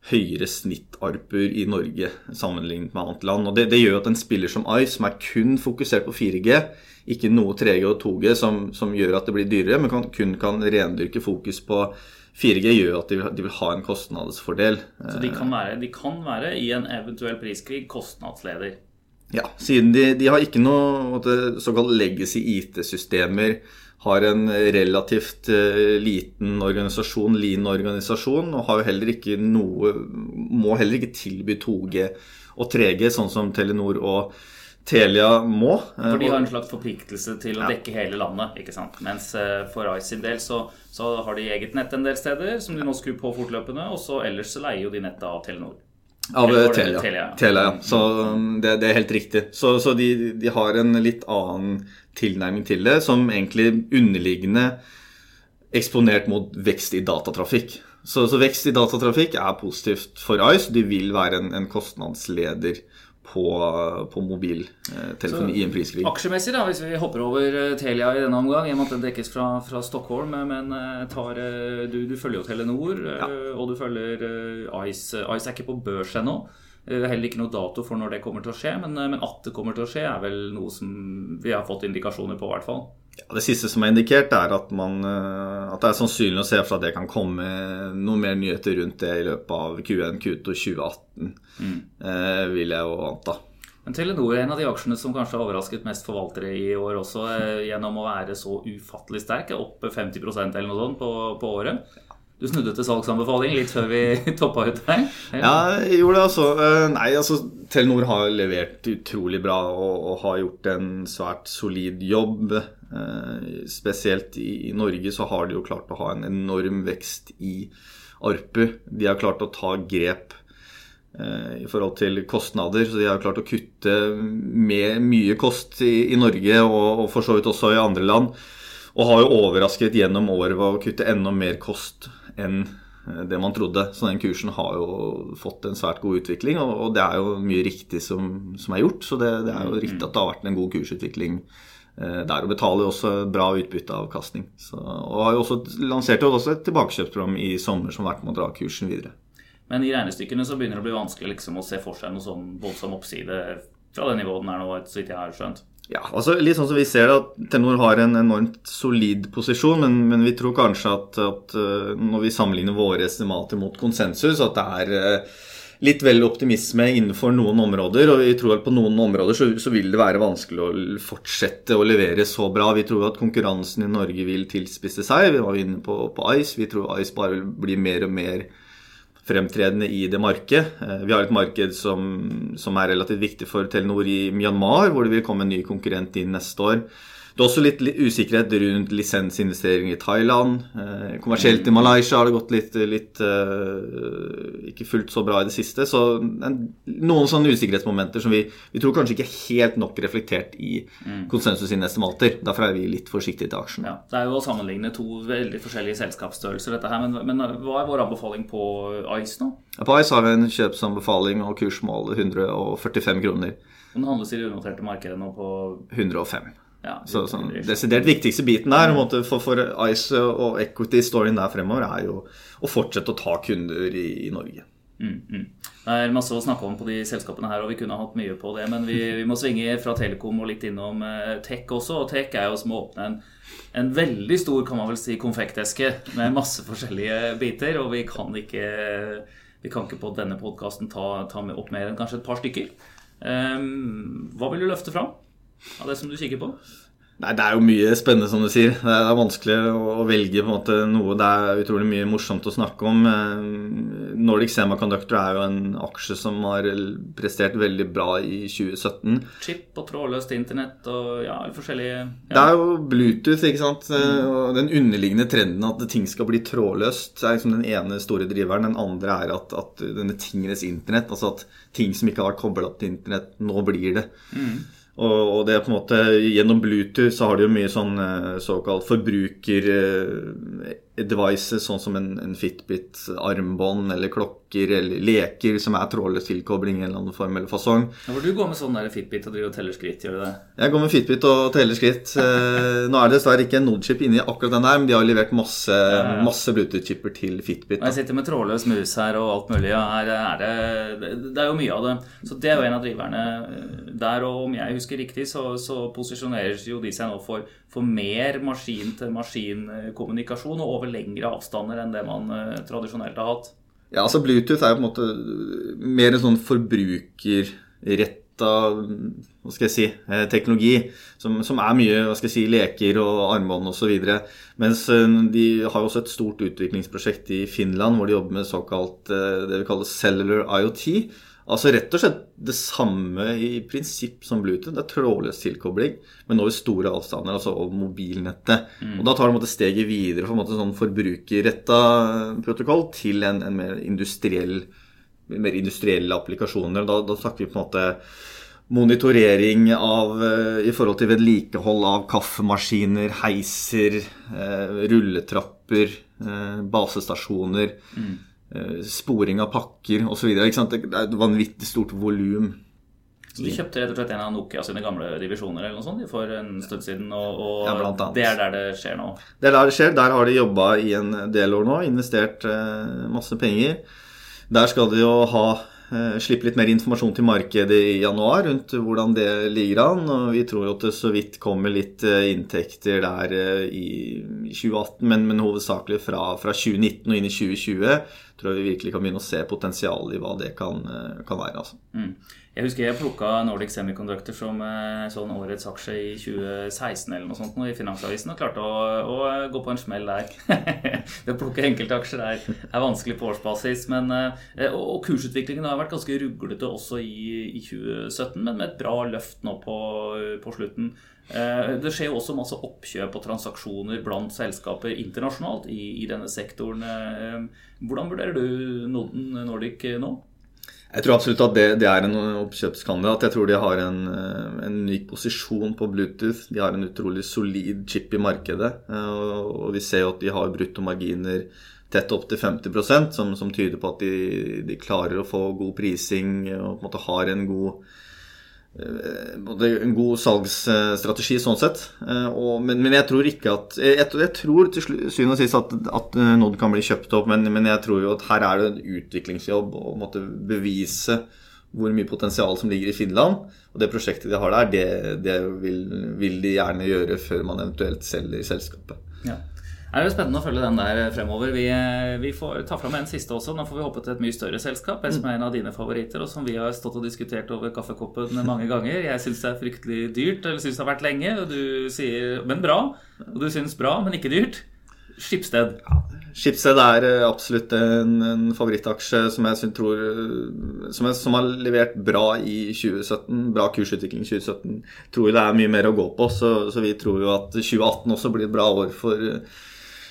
høyere snittarper i Norge sammenlignet med annet land. Og det, det, gjør at en spiller som Ice, som er kun fokusert på 4G, ikke noe 3G og 2G, som, som gjør at det blir dyrere, men kan, kun kan rendyrke fokus på 4G, gjør at de vil, de vil ha en kostnadsfordel. Så de kan, være, de kan være i en eventuell priskrig kostnadsleder? Ja, siden de, de har ikke noe såkalt legacy IT-systemer har en relativt uh, liten organisasjon, lean organisasjon, og har jo heller ikke noe Må heller ikke tilby 2G og 3G, sånn som Telenor og Telia må. For de har en slags forpliktelse til å dekke hele landet. ikke sant? Mens uh, for Ice sin del så, så, har de eget nett en del steder, som de nå skrur på fortløpende. Og så ellers så leier jo de nettet av Telenor. Av Telia. Telia, Telia, ja. Så um, det, det, er helt riktig. Så, så de, de, har en litt annen tilnærming til det, som egentlig underliggende eksponert mot vekst i datatrafikk. Så, så vekst i datatrafikk er positivt for Ice. De vil være en, en kostnadsleder på, på mobiltelefoni i en priskrig. Aksjemessig, da, hvis vi hopper over eh, Telia i denne omgang, i og med at det dekkes fra, fra Stockholm, men eh, tar, eh, du, du, følger jo Telenor, ja. og du følger Ice. Ice er ikke på børs ennå. Er heller ikke noe dato for når det kommer til å skje, men, men, at det kommer til å skje, er vel noe som vi har fått indikasjoner på, i hvert fall. Ja, det siste som er indikert, er at, man, at det er sannsynlig å se for at det kan komme noe mer nyheter rundt det i løpet av Q1, Q2 2018, mm. eh, vil jeg jo anta. Men Telenor er en av de aksjene som kanskje har overrasket mest forvaltere i år også, eh, gjennom å være så ufattelig sterk, opp 50% eller noe sånt på, på året. Du snudde til salgsanbefaling litt før vi <laughs> toppa ut her? Ja, jeg gjorde det altså. Eh, nei, altså Telenor har levert utrolig bra og, og har gjort en svært solid jobb. Eh, spesielt i, i, Norge så har de jo klart å ha en enorm vekst i ARPU. De har klart å ta grep eh, i forhold til kostnader. Så de har klart å kutte med mye kost i, i Norge og, og for så vidt også i andre land. Og har jo overrasket gjennom året ved å kutte enda mer kost enn eh, det man trodde. Så den kursen har jo fått en svært god utvikling, og det er jo mye riktig som, som er gjort. Så det, det, er jo riktig at det har vært en god kursutvikling eh, der. Og betaler jo også bra utbytteavkastning. Så, og har jo også lansert jo også et tilbakekjøpsprogram i sommer som har vært med å dra kursen videre. Men i regnestykkene så begynner det å bli vanskelig liksom, å se for seg noe sånn voldsom oppside fra det nivået den er nå, så vidt jeg har skjønt. Ja, altså litt sånn som vi ser det, at Telenor har en enormt solid posisjon, men, men vi tror kanskje at, at, eh, når vi sammenligner våre estimater mot konsensus, at det er eh, litt vel optimisme innenfor noen områder. Og vi tror at på noen områder så, så, vil det være vanskelig å fortsette å levere så bra. Vi tror at konkurransen i Norge vil tilspisse seg. Vi var inne på, på Ice. Vi tror Ice bare vil bli mer og mer fremtredende i det markedet. Eh, vi har et marked som, som, er relativt viktig for Telenor i Myanmar, hvor det vil komme en ny konkurrent inn neste år. Det er også litt usikkerhet rundt lisensinvesteringer i Thailand. Eh, kommersielt i Malaysia har det gått litt, litt uh, ikke fullt så bra i det siste. Så en, noen sånne usikkerhetsmomenter som vi, vi, tror kanskje ikke er helt nok reflektert i mm. konsensus sine estimater. Derfor er vi litt forsiktige til aksjen. Ja, det er jo å sammenligne to veldig forskjellige selskapsstørrelser, dette her. Men, men hva er vår anbefaling på Ice nå? Ja, på Ice har vi en kjøpsanbefaling og kursmål 145 kroner. Den handles i det unoterte markedet nå på 105. Ja, så sånn, Desidert viktigste biten der for, for, Ice og equity-storyen der fremover er jo å fortsette å ta kunder i, i Norge. Mm, mm. Det er masse å snakke om på de selskapene her, og vi kunne hatt mye på det. Men vi, vi må svinge fra Telekom og litt innom eh, tech også. Og tech er jo som å åpne en, en veldig stor kan man vel si, konfekteske med masse forskjellige biter. Og vi kan ikke, vi kan ikke på denne podkasten ta, ta opp mer enn kanskje et par stykker. Um, hva vil du løfte fram? Av det som du kikker på? Nei, Det er jo mye spennende, som du sier. Det er vanskelig å velge måte noe det er utrolig mye morsomt å snakke om. Nordic Nordic Semiconductor er jo en aksje som har prestert veldig bra i 2017. Chip og trådløst internett og ja, forskjellige ja. Det er jo Bluetooth, ikke sant. Mm. Og den underliggende trenden at ting skal bli trådløst, er liksom den ene store driveren. Den andre er at, at denne tingenes internett, altså at ting som ikke har vært kobla opp til internett, nå blir det. Mm. Og, det er på en måte Gjennom Bluetooth så har de jo mye sånn eh, såkalt forbruker-devices, sånn som en, en Fitbit, armbånd eller klokker eller leker som er trådløs tilkobling i en eller annen form eller fasong. Ja, hvor du går med sånn der Fitbit og driver og teller skritt, gjør du det? Jeg går med Fitbit og teller skritt. <laughs> Eh, nå er det dessverre ikke en Nodechip inni akkurat den der, men de har levert masse, masse Bluetooth-chipper til Fitbit. Da. Jeg sitter med trådløs mus her og alt mulig. og her er det, det er jo mye av det. Så det er jo en av driverne der. Og om jeg husker riktig, så, så posisjonerer jo de seg nå for, for mer maskin-til-maskin-kommunikasjon og over lengre avstander enn det man uh, tradisjonelt har hatt. Ja, altså Bluetooth er jo på en måte mer en sånn forbrukerretta hva skal jeg si, eh, teknologi som, som, er mye hva skal jeg si, leker og armbånd osv. Mens eh, de har også et stort utviklingsprosjekt i Finland hvor de jobber med såkalt det vi kaller cellular IoT Altså rett og slett det samme i prinsipp som Bluetooth. Det er trådløs tilkobling, men over store avstander, altså over mobilnettet. Mm. Og Da tar det steget videre fra en sånn forbrukerretta protokoll til en, en mer industriell mer industrielle applikasjoner. Da, da snakker vi på en måte monitorering av, uh, i forhold til vedlikehold av kaffemaskiner, heiser, uh, rulletrapper, basestasjoner. Mm. Eh, sporing av pakker osv. Det er et vanvittig stort volum. Så De kjøpte rett og slett en av Nokia sine gamle divisjoner eller noe sånt for en stund siden, og, og ja, det er der det skjer nå? Det er der det skjer. Der har de jobba i en del år nå, investert eh, masse penger. Der skal de jo ha slippe litt mer informasjon til markedet i januar rundt hvordan det ligger an. og Vi tror jo at det så vidt kommer litt eh, inntekter der eh, i 2018, men, men hovedsakelig fra, fra, 2019 og inn i 2020 tror jeg vi virkelig kan begynne å se potensialet i hva det kan, kan være. Altså. Mm. Jeg husker jeg plukka Nordic Semiconductor som eh, sånn årets aksje i 2016 eller noe sånt i Finansavisen, og klarte å, å gå på en smell der. <laughs> det å plukke enkeltaksjer er, er vanskelig på årsbasis. Men, eh, og, og kursutviklingen har vært ganske ruglete også i, i 2017, men med et bra løft nå på, på slutten. Eh, det skjer jo også masse oppkjøp og transaksjoner blant selskaper internasjonalt i, i denne sektoren. Hvordan vurderer du Norden Nordic nå? Jeg tror absolutt at det, det er en oppkjøpskandidat. Jeg tror de har en, eh, en unik posisjon på Bluetooth. De har en utrolig solid chip i markedet. Eh, og vi ser jo at de har bruttomarginer tett opp til 50% som, som tyder på at de, de, klarer å få god prising og på en måte har en god Eh, en god salgsstrategi sånn sett. Eh, og, men, men, jeg tror ikke at Jeg, jeg tror til syvende og sist at, at eh, Nod kan bli kjøpt opp, men, men, jeg tror jo at her er det en utviklingsjobb å måtte bevise hvor mye potensial som ligger i Finland. Og det prosjektet de har der, det, det vil, vil, de gjerne gjøre før man eventuelt selger selskapet. Ja. Det er jo spennende å følge den der fremover. Vi, vi får ta fram en siste også. Nå får vi hoppe til et mye større selskap, en som er en av dine favoritter, og som vi har stått og diskutert over kaffekoppen mange ganger. Jeg syns det er fryktelig dyrt, eller syns det har vært lenge, og du sier men bra. Og du syns bra, men ikke dyrt. Skipsted. Ja, Skipsted er eh, absolutt en, en favorittaksje som jeg synes, tror som, jeg, som, har levert bra i 2017. Bra kursutvikling i 2017. Tror det er mye mer å gå på, så, så vi tror jo at 2018 også blir et bra år for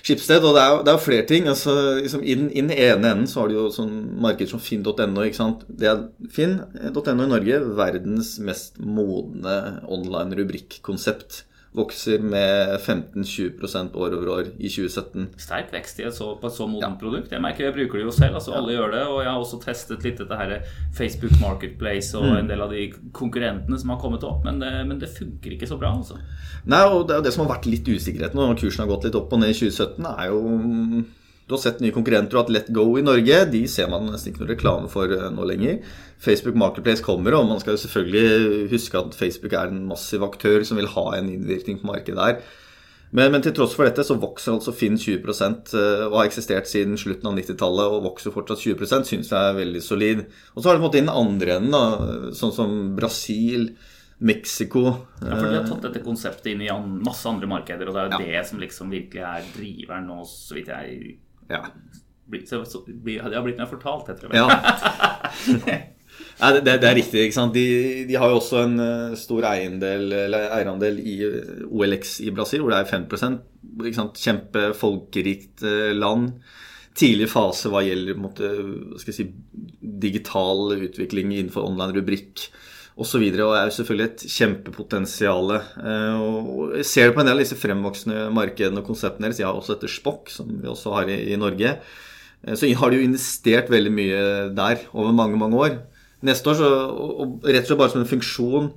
Skipsted. Og det er det er flere ting. altså liksom, I den, ene enden så har du jo sånn marked som finn.no. ikke sant? Det er Finn.no i Norge, verdens mest modne online rubrikkonsept vokser med 15-20% år over år i 2017. Sterk vekst i et så, på et så modent ja. produkt. Jeg merker jeg bruker det jo selv. altså ja. Alle gjør det. Og jeg har også testet litt dette her Facebook Marketplace og mm. en del av de konkurrentene som har kommet opp, men det, men det funker ikke så bra. altså. Nei, og det, det som har vært litt usikkerhet når kursen har gått litt opp og ned i 2017, er jo du har sett nye konkurrenter og hatt Let Go i Norge. De ser man nesten ikke noe reklame for eh, nå lenger. Facebook Marketplace kommer, og man skal jo selvfølgelig huske at Facebook er en massiv aktør som vil ha en innvirkning på markedet der. Men, men, til tross for dette så vokser altså Finn 20 eh, og har eksistert siden slutten av 90-tallet og vokser fortsatt 20% syns jeg er veldig solid. Og så har det på en måte inn andre enden, da, sånn som Brasil. Mexico. Ja, for De har tatt dette konseptet inn i masse andre markeder, og det er jo ja. det som liksom virkelig er driveren nå, så vidt jeg ja. Så, så, det har blitt meg fortalt, heter det jeg. Ja. <laughs> Nei, det, det, er riktig. ikke sant? De, de, har jo også en uh, stor eiendel, eierandel i uh, OLX i Brasil, hvor det er 5 ikke sant? Kjempefolkerikt uh, land. Tidlig fase hva gjelder måte, jeg si, digital utvikling innenfor online rubrikk Og, og er jo selvfølgelig et kjempepotensial. Og jeg ser det på en del av disse fremvoksende markedene og konseptene deres. Har også etter Spock, som vi også har i, i Norge. Så har de jo investert veldig mye der over mange, mange år. Neste år, så, og rett og slett bare som en funksjon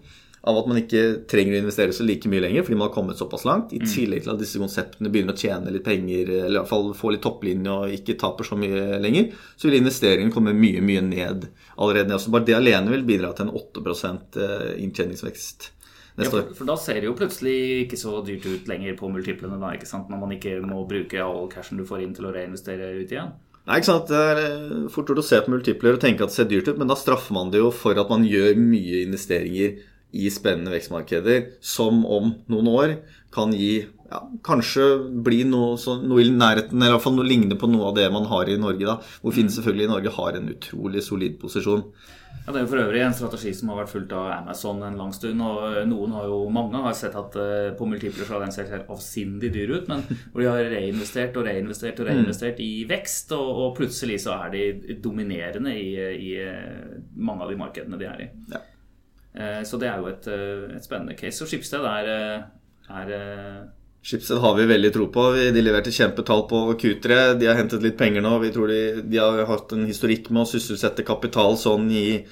av at man ikke trenger å investere så like mye lenger fordi man har kommet såpass langt. I mm. tillegg til at disse konseptene begynner å tjene litt penger, eller i hvert fall få litt topplinje og ikke taper så mye lenger, så vil investeringen komme mye, mye ned allerede. Ned. Så bare det alene vil bidra til en 8 eh, inntjeningsvekst. Ja, for, for, da ser det jo plutselig ikke så dyrt ut lenger på multiplene, da, ikke sant? når man ikke må bruke all cashen du får inn til å reinvestere ut igjen. Nei, ikke sant? Det er eh, fort gjort å se på multipler og tenke at det ser dyrt ut, men da straffer man det jo for at man gjør mye investeringer i spennende vekstmarkeder som om noen år kan gi ja, kanskje bli noe, så, noe, i nærheten, eller iallfall noe lignende på noe av det man har i Norge. da, Hvor Finn mm. selvfølgelig i Norge har en utrolig solid posisjon. Ja, Det er jo for øvrig en strategi som har vært fulgt av Amazon en lang stund. og noen har jo, Mange har sett at uh, på multipler så har den sett helt avsindig dyr ut, men <laughs> hvor de har reinvestert og reinvestert og reinvestert mm. i vekst, og, og, plutselig så er de dominerende i, i, eh, mange av de markedene de er i. Ja. Eh, så det er jo et, eh, et spennende case. Og Skipsted er, eh, er Skipsted har vi veldig tro på. De leverte kjempetall på Q3. De har hentet litt penger nå. Vi tror de, de har hatt en historikk med å sysselsette kapital sånn i,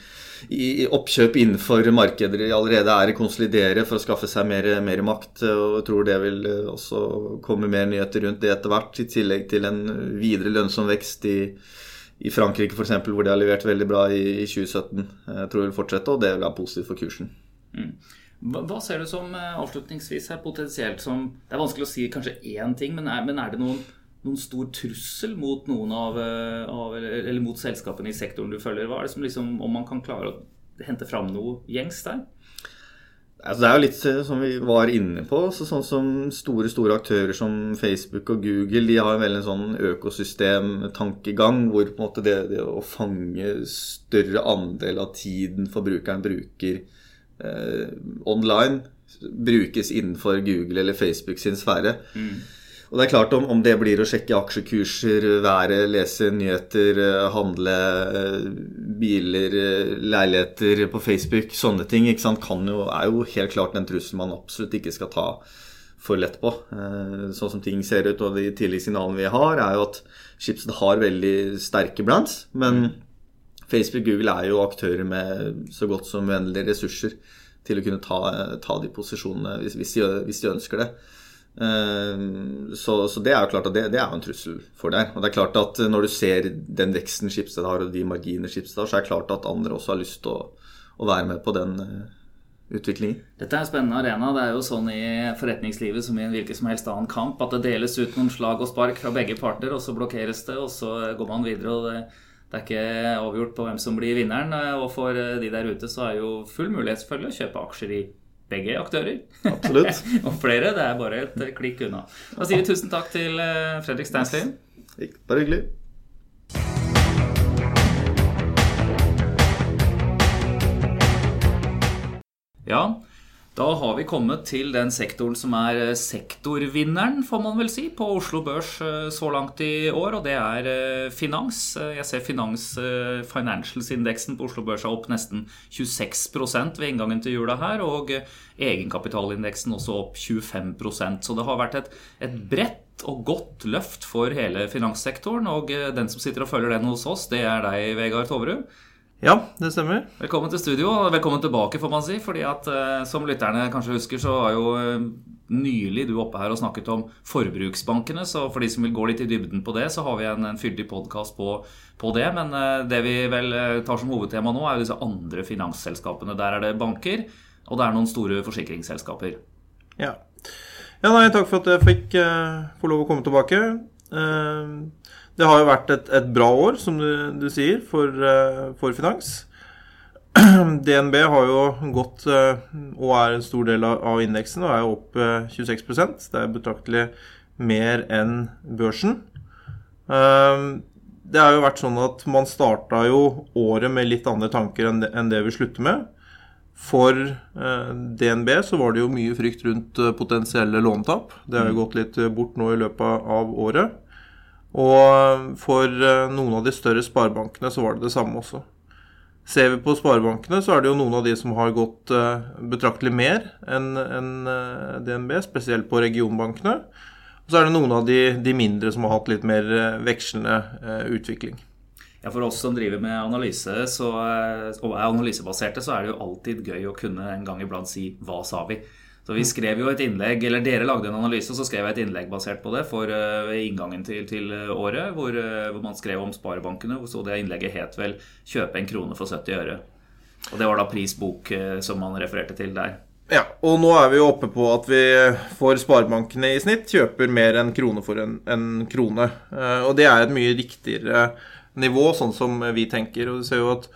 i oppkjøp innenfor markeder de allerede er i konsolidere for å skaffe seg mer, mer, makt. Og jeg tror det vil også komme mer nyheter rundt det etter hvert, i tillegg til en videre lønnsom vekst i i Frankrike f.eks., hvor de har levert veldig bra i, i 2017. Jeg tror det vil fortsette, og det vil være positivt for kursen. Mm. Hva, ser du som eh, avslutningsvis her potensielt som Det er vanskelig å si kanskje én ting, men er, men er det noen, noen, stor trussel mot noen av, eh, av eller, mot selskapene i sektoren du følger? Hva er det som liksom Om man kan klare å hente fram noe gjengs der? Altså, det er jo litt eh, som vi var inne på. Så sånn som store store aktører som Facebook og Google de har vel en sånn økosystemtankegang hvor på en måte det, det å fange større andel av tiden forbrukeren bruker eh, online, brukes innenfor Google eller Facebook sin sfære. Mm. Og det er klart om, om, det blir å sjekke aksjekurser, været, lese nyheter, eh, handle eh, biler, eh, leiligheter på Facebook, sånne ting, ikke sant, jo, er jo helt klart den trussel man absolutt ikke skal ta for lett på. Sånn som ting ser ut, og de tidlige signalene vi har, er jo at Schibsted har veldig sterke brands. Men Facebook og Google er jo aktører med så godt som uendelige ressurser til å kunne ta, ta de posisjonene hvis, hvis, de, hvis de ønsker det. Ehm, så, så, det er jo klart at det, det, er jo en trussel for deg. Og det er klart at når du ser den veksten Skipsted har, og de marginene Skipsted har, så er det klart at andre også har lyst til å, å være med på den uh, utviklingen. Dette er en spennende arena. Det er jo sånn i forretningslivet som i en hvilken som helst annen kamp at det deles ut noen slag og spark fra begge parter, og så blokkeres det, og så går man videre. og det det er ikke avgjort på hvem som blir vinneren. Og for de der ute så er jo full mulighet selvfølgelig å kjøpe aksjer i begge aktører. Absolutt. <laughs> og flere. Det er bare et klikk unna. Da sier vi tusen takk til eh, Fredrik Steinslien. Bare hyggelig. Ja, da har vi kommet til den sektoren som er eh, sektorvinneren, får man vel si, på Oslo Børs eh, så langt i år, og det er eh, finans. Jeg ser finans financials-indeksen på Oslo Børs er opp nesten 26% ved inngangen til jula her, og egenkapitalindeksen også opp 25% Så det har vært et, et bredt og godt løft for hele finanssektoren, og den som sitter og følger den hos oss, det er deg, Vegard Toverud. Ja, det stemmer. Velkommen til studio, og velkommen tilbake, får man si. fordi at eh, Som lytterne kanskje husker, så var jo eh, nylig du oppe her og snakket om forbruksbankene. Så for de som vil gå litt i dybden på det, så har vi en, en fyldig podkast på, på, det. Men eh, det vi vel tar som hovedtema nå, er jo disse andre finansselskapene. Der er det banker, og det er noen store forsikringsselskaper. Ja. ja nei, takk for at jeg fikk få lov å komme tilbake. Uh, det har jo vært et, et bra år, som du, du sier, for, uh, for, finans. <clears throat> DNB har jo gått uh, og er en stor del av, av indeksen og er opp uh, 26% Det er betraktelig mer enn børsen. det har jo vært sånn at man starta jo året med litt andre tanker enn det, enn det vi slutter med. For DNB så var det jo mye frykt rundt potensielle låntap. Det har jo mm. gått litt bort nå i løpet av året. Og for eh, noen av de større sparebankene så var det det samme også. Ser vi på sparebankene, så er det jo noen av de som har gått eh, betraktelig mer enn eh, DNB, spesielt på regionbankene. Og så er det noen av de, de mindre som har hatt litt mer vekslende utvikling. Ja, For oss som driver med analyse så, og er analysebaserte, så er det jo alltid gøy å kunne en gang iblant si 'hva sa vi'? Så vi skrev jo et innlegg, eller Dere lagde en analyse, og så skrev jeg et innlegg basert på det for uh, inngangen til, til året, hvor, uh, hvor, man skrev om sparebankene. Så det innlegget het vel 'Kjøpe en krone for 70 øre'. Og det var da prisbok uh, som man refererte til der. Ja, og nå er vi jo oppe på at vi for sparebankene i snitt kjøper mer enn krone for en, en krone. og det er et mye riktigere nivå, sånn som vi tenker. Og du ser jo at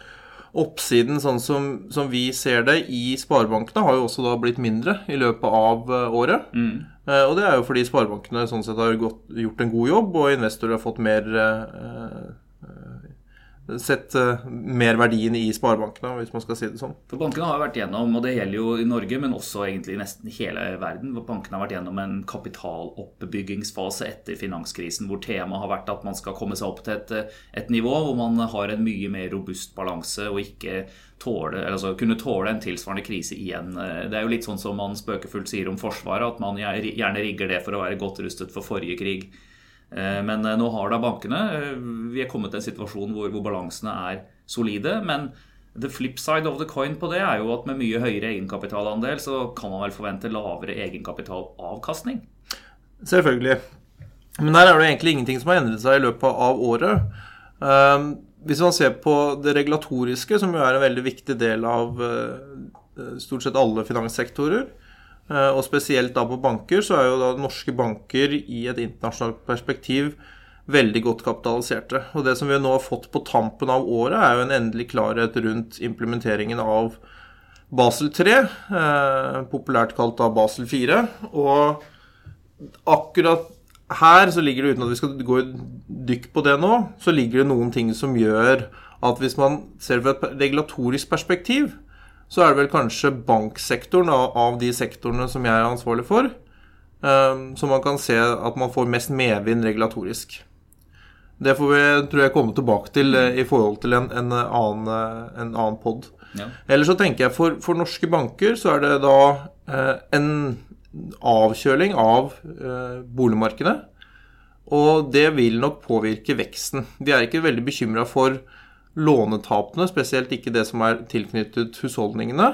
Oppsiden, sånn som, som, vi ser det i sparebankene, har jo også da blitt mindre i løpet av eh, året. Mm. Eh, og det er jo fordi sparebankene sånn sett har gått, gjort en god jobb, og investorer har fått mer eh, sett uh, mer verdien i sparebankene, hvis man skal si det sånn. For Bankene har vært gjennom, og det gjelder jo i Norge, men også egentlig nesten hele verden, hvor bankene har vært gjennom en kapitaloppbyggingsfase etter finanskrisen, hvor temaet har vært at man skal komme seg opp til et, et nivå hvor man har en mye mer robust balanse og ikke tåle, altså kunne tåle en tilsvarende krise igjen. Det er jo litt sånn som man spøkefullt sier om Forsvaret, at man gjerne rigger det for å være godt rustet for forrige krig. Eh, men eh, nå har da bankene eh, Vi er kommet til en situasjon hvor, hvor, balansene er solide. Men the flip side of the coin på det er jo at med mye høyere egenkapitalandel så kan man vel forvente lavere egenkapitalavkastning? Selvfølgelig. Men der er det egentlig ingenting som har endret seg i løpet av året. Hvis man ser på det regulatoriske, som jo er en veldig viktig del av stort sett alle finanssektorer, og spesielt da på banker, så er jo da norske banker i et internasjonalt perspektiv veldig godt kapitaliserte. Og det som vi nå har fått på tampen av året, er jo en endelig klarhet rundt implementeringen av Basel 3, eh, populært kalt da Basel 4. Og akkurat her så ligger det, uten at vi skal gå i dykk på det nå, så ligger det noen ting som gjør at hvis man ser fra et regulatorisk perspektiv, så er det vel kanskje banksektoren av de sektorene som jeg er ansvarlig for, som man kan se at man får mest medvind regulatorisk. Det får vi tror jeg, komme tilbake til eh, i forhold til en, en annen, eh, en annen pod. Ja. Eller så tenker jeg for, for, norske banker så er det da eh, en avkjøling av eh, boligmarkedet. Og det vil nok påvirke veksten. Vi er ikke veldig bekymra for lånetapene, spesielt ikke det som er tilknyttet husholdningene.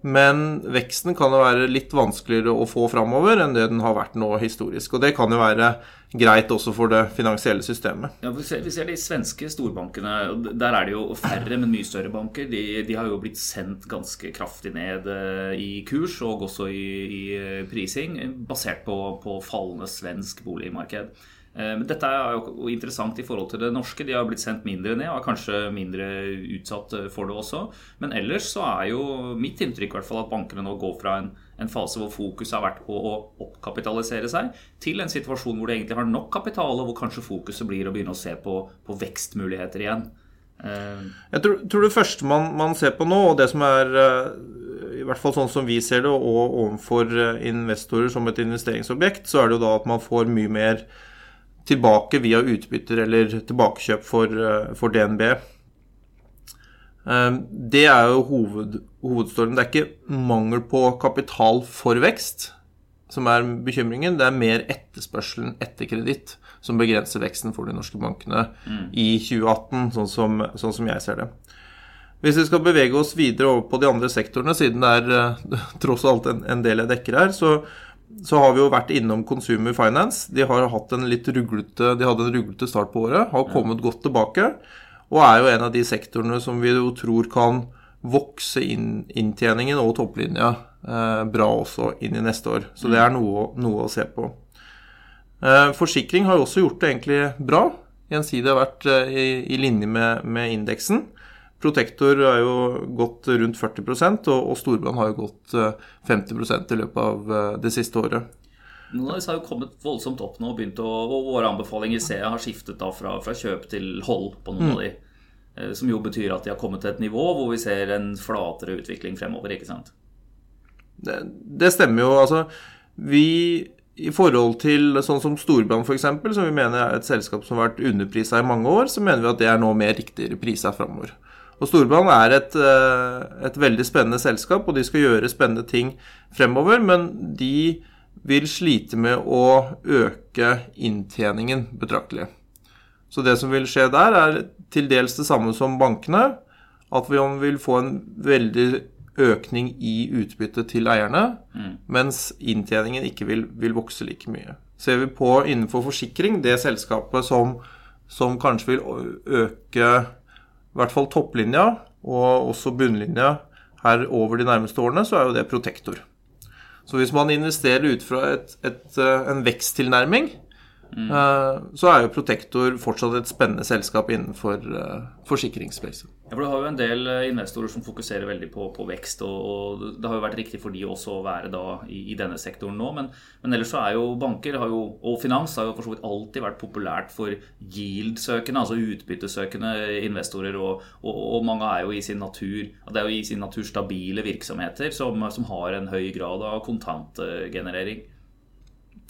Men veksten kan jo være litt vanskeligere å få framover enn det den har vært nå historisk. Og det kan jo være greit også for det finansielle systemet. Ja, vi ser, vi ser de svenske storbankene. Der er det jo færre, men mye større banker. De, de har jo blitt sendt ganske kraftig ned eh, i kurs og også i, i prising, basert på, på fallende svensk boligmarked. Eh, men dette er jo interessant i forhold til det norske. De har blitt sendt mindre ned og er kanskje mindre utsatt eh, for det også. Men ellers så er jo mitt inntrykk hvert fall at bankene nå går fra en, en fase hvor fokuset har vært på å oppkapitalisere seg, til en situasjon hvor de egentlig har nok kapital, og hvor kanskje fokuset blir å begynne å se på, på vekstmuligheter igjen. Eh, Jeg tror, tror det første man, man, ser på nå, og det som er i hvert fall sånn som vi ser det, og overfor investorer som et investeringsobjekt, så er det jo da at man får mye mer tilbake via utbytter eller tilbakekjøp for, eh, for DNB. Eh, det er jo hoved, hovedstormen. Det er ikke mangel på kapital for vekst som er bekymringen. Det er mer etterspørselen etter kreditt som begrenser veksten for de norske bankene mm. i 2018, sånn som, sånn som, jeg ser det. Hvis vi skal bevege oss videre over på de andre sektorene, siden det er uh, tross alt en, en, del jeg dekker her, så så har vi jo vært innom Consumer Finance. De har hatt en litt ruglete, de hadde en ruglete start på året, har kommet godt tilbake. Og er jo en av de sektorene som vi jo tror kan vokse inn inntjeningen og topplinja eh, bra også inn i neste år. Så det er noe, noe å se på. Eh, forsikring har jo også gjort det egentlig bra. Gjensidig har vært eh, i, i, linje med, med indeksen. Protektor har jo gått rundt 40 og, og Storbrann har jo gått 50 eh, i løpet av eh, det siste året. Noen har jo kommet voldsomt opp nå, og, å, og våre anbefalinger ser jeg har skiftet da fra, fra, kjøp til hold på noen mm. av de. Eh, som jo betyr at de har kommet til et nivå hvor vi ser en flatere utvikling fremover, ikke sant? Det, det stemmer jo. Altså, vi i forhold til sånn som Storbrann f.eks., som vi mener er et selskap som har vært underprisa i mange år, så mener vi at det er nå mer riktigere priser framover. Og Storbrann er et, eh, et, veldig spennende selskap, og de skal gjøre spennende ting fremover. Men de vil slite med å øke inntjeningen betraktelig. Så det som vil skje der, er til dels det samme som bankene. At vi vil få en veldig økning i utbyttet til eierne, mm. mens inntjeningen ikke vil, vil, vokse like mye. Ser vi på innenfor forsikring, det selskapet som, som kanskje vil øke i hvert fall topplinja og også bunnlinja her over de nærmeste årene, så er jo det Protektor. Så hvis man investerer ut fra et, et, eh, en veksttilnærming, Mm. Eh, så er jo Protektor fortsatt et spennende selskap innenfor uh, forsikringsspacet. Ja, for Du har jo en del eh, investorer som fokuserer veldig på, på vekst, og, og, det har jo vært riktig for de også å være da i, i denne sektoren nå. Men, men, ellers så er jo banker jo, og finans har jo for så vidt alltid vært populært for yield-søkende, altså utbyttesøkende investorer. Og, og, og, mange er jo i sin natur det er jo i sin natur stabile virksomheter som, som har en høy grad av kontantgenerering.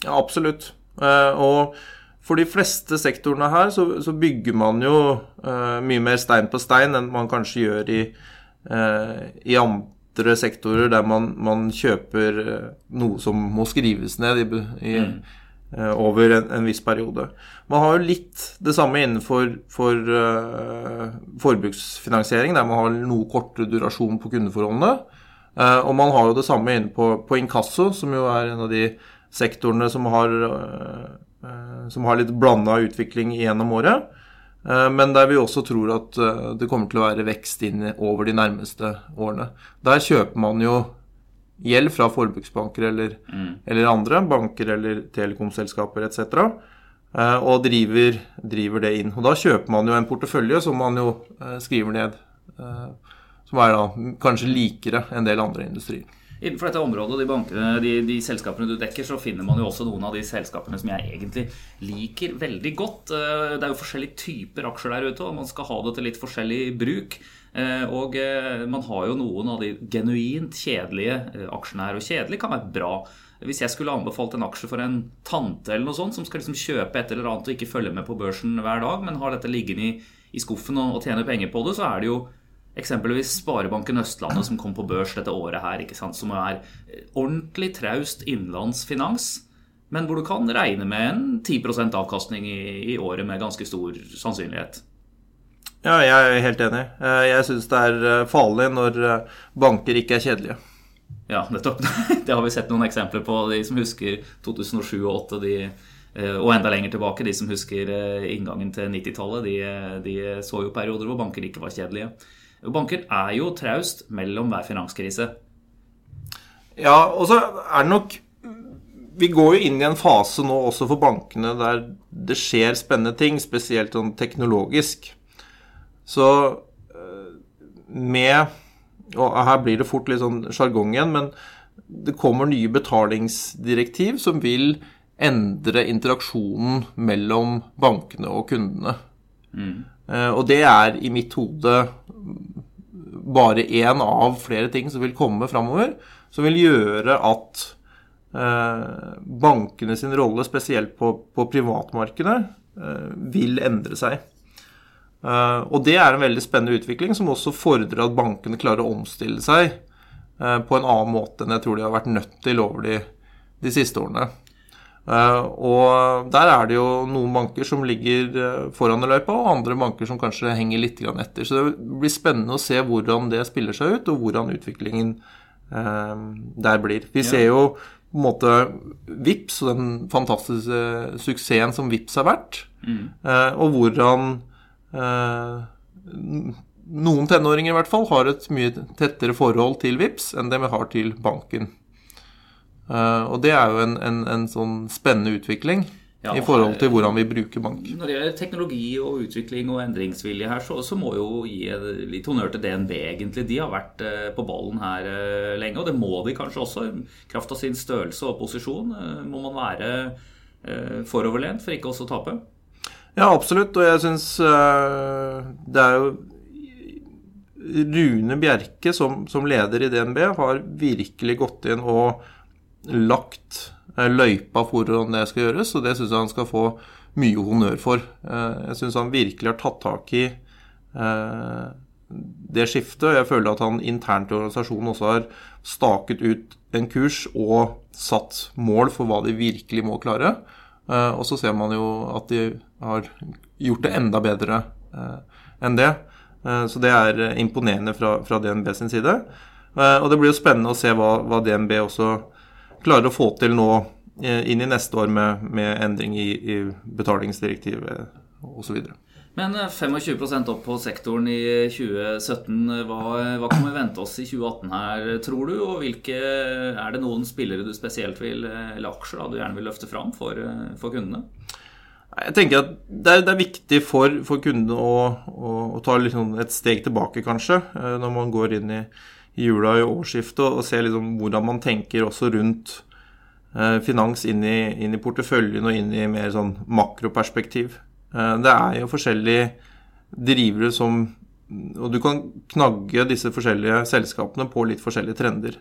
Ja, absolutt. Eh, og for de fleste sektorene her så, så bygger man jo uh, mye mer stein på stein enn man kanskje gjør i, uh, i andre sektorer der man, man kjøper uh, noe som må skrives ned i, i, mm. over en, en, viss periode. Man har jo litt det samme innenfor for, forbruksfinansiering, der man har noe kortere durasjon på kundeforholdene. og man har jo det samme inne på, på inkasso, som jo er en av de sektorene som har, eh, som har litt blanda utvikling gjennom året. Eh, men der vi også tror at eh, det kommer til å være vekst inn over de nærmeste årene. Der kjøper man jo gjeld fra forbruksbanker eller, mm. eller andre, banker eller telekomselskaper etc. eh, og driver, driver, det inn. Og Da kjøper man jo en portefølje som man jo eh, skriver ned, eh, som er da kanskje likere enn en del andre industrier. Innenfor dette området, de bankene, de, de, selskapene du dekker, så finner man jo også noen av de selskapene som jeg egentlig liker veldig godt. Det er jo forskjellige typer aksjer der ute, og man skal ha det til litt forskjellig bruk. Og man har jo noen av de genuint kjedelige aksjene her, og kjedelig kan være bra. Hvis jeg skulle anbefalt en aksje for en tante eller noe sånt, som skal liksom kjøpe et eller annet og ikke følge med på børsen hver dag, men har dette liggende i, i skuffen og, og tjener penger på det, så er det jo eksempelvis Sparebanken Østlandet som kom på børs dette året her, som er ordentlig traust innenlandsfinans. Men hvor du kan regne med en 10% avkastning i, i året med ganske stor sannsynlighet. Ja, jeg er helt enig. Eh, jeg syns det er eh, farlig når eh, banker ikke er kjedelige. Ja, nettopp. <laughs> Det har vi sett noen eksempler på. De som husker 2007 og 2008, de og enda lenger tilbake, de som husker eh, inngangen til 90-tallet, de, de, så jo perioder hvor banker ikke var kjedelige. Banker er jo traust mellom hver finanskrise. Ja, og så er det nok Vi går jo inn i en fase nå også for bankene der det skjer spennende ting, spesielt sånn teknologisk. Så eh, med og her blir det fort litt sånn sjargong igjen, men det kommer nye betalingsdirektiv som vil endre interaksjonen mellom bankene og kundene. Mm. Og det er i mitt hode bare én av flere ting som vil komme framover, som vil gjøre at eh, bankene sin rolle, spesielt på, på privatmarkedet, eh, vil endre seg. Og det er en veldig spennende utvikling som også fordrer at bankene klarer å omstille seg på en annen måte enn jeg tror de har vært nødt til over de, de siste årene. Uh, og der er det jo noen banker som ligger foran i løypa, og andre banker som kanskje henger litt etter. Så det blir spennende å se hvordan det spiller seg ut, og hvordan utviklingen der blir. Vi ser jo på en måte VIPS og den fantastiske suksessen som VIPS har vært, mm. og hvordan Eh, noen tenåringer i hvert fall har et mye tettere forhold til VIPS enn det vi har til banken. Eh, og det er jo en, en, en sånn spennende utvikling. Ja, I forhold til hvordan vi bruker bank. Når det gjelder teknologi og utvikling og endringsvilje her, så, så må jo gi litt honnør til DNB, egentlig. De har vært eh, på ballen her lenge, og det må de kanskje også. I kraft av sin størrelse og posisjon må man være foroverlent for ikke også å tape. Ja, absolutt. Og jeg syns det er jo Rune Bjerke som, som, leder i DNB har virkelig gått inn og lagt uh, løypa for hvordan det skal gjøres, og det syns jeg han skal få mye honnør for. Uh, jeg syns han virkelig har tatt tak i det skiftet. og Jeg føler at han internt i organisasjonen også har staket ut en kurs og satt mål for hva de virkelig må klare. Eh, og så ser man jo at de har gjort det enda bedre eh, enn det. Eh, så det er imponerende fra, fra, DNB sin side. Og det blir jo spennende å se hva, hva DNB også klarer å få til nå inn i neste år med, med endring i, i betalingsdirektivet osv. Men 25 eh, opp på sektoren i 2017. Hva, hva, kan vi vente oss i 2018 her, tror du? Og hvilke, er det noen spillere du spesielt vil, eller aksjer da, du gjerne vil løfte fram for, eh, for kundene? Jeg tenker at Det er, det er viktig for, for kundene å, å, å ta liksom et steg tilbake, kanskje, eh, når man går inn i, jula i årsskiftet, og se liksom hvordan man tenker også rundt finans inn i, inn i porteføljen og inn i mer sånn makroperspektiv. Eh, det er jo forskjellige drivere som Og du kan knagge disse forskjellige selskapene på litt forskjellige trender.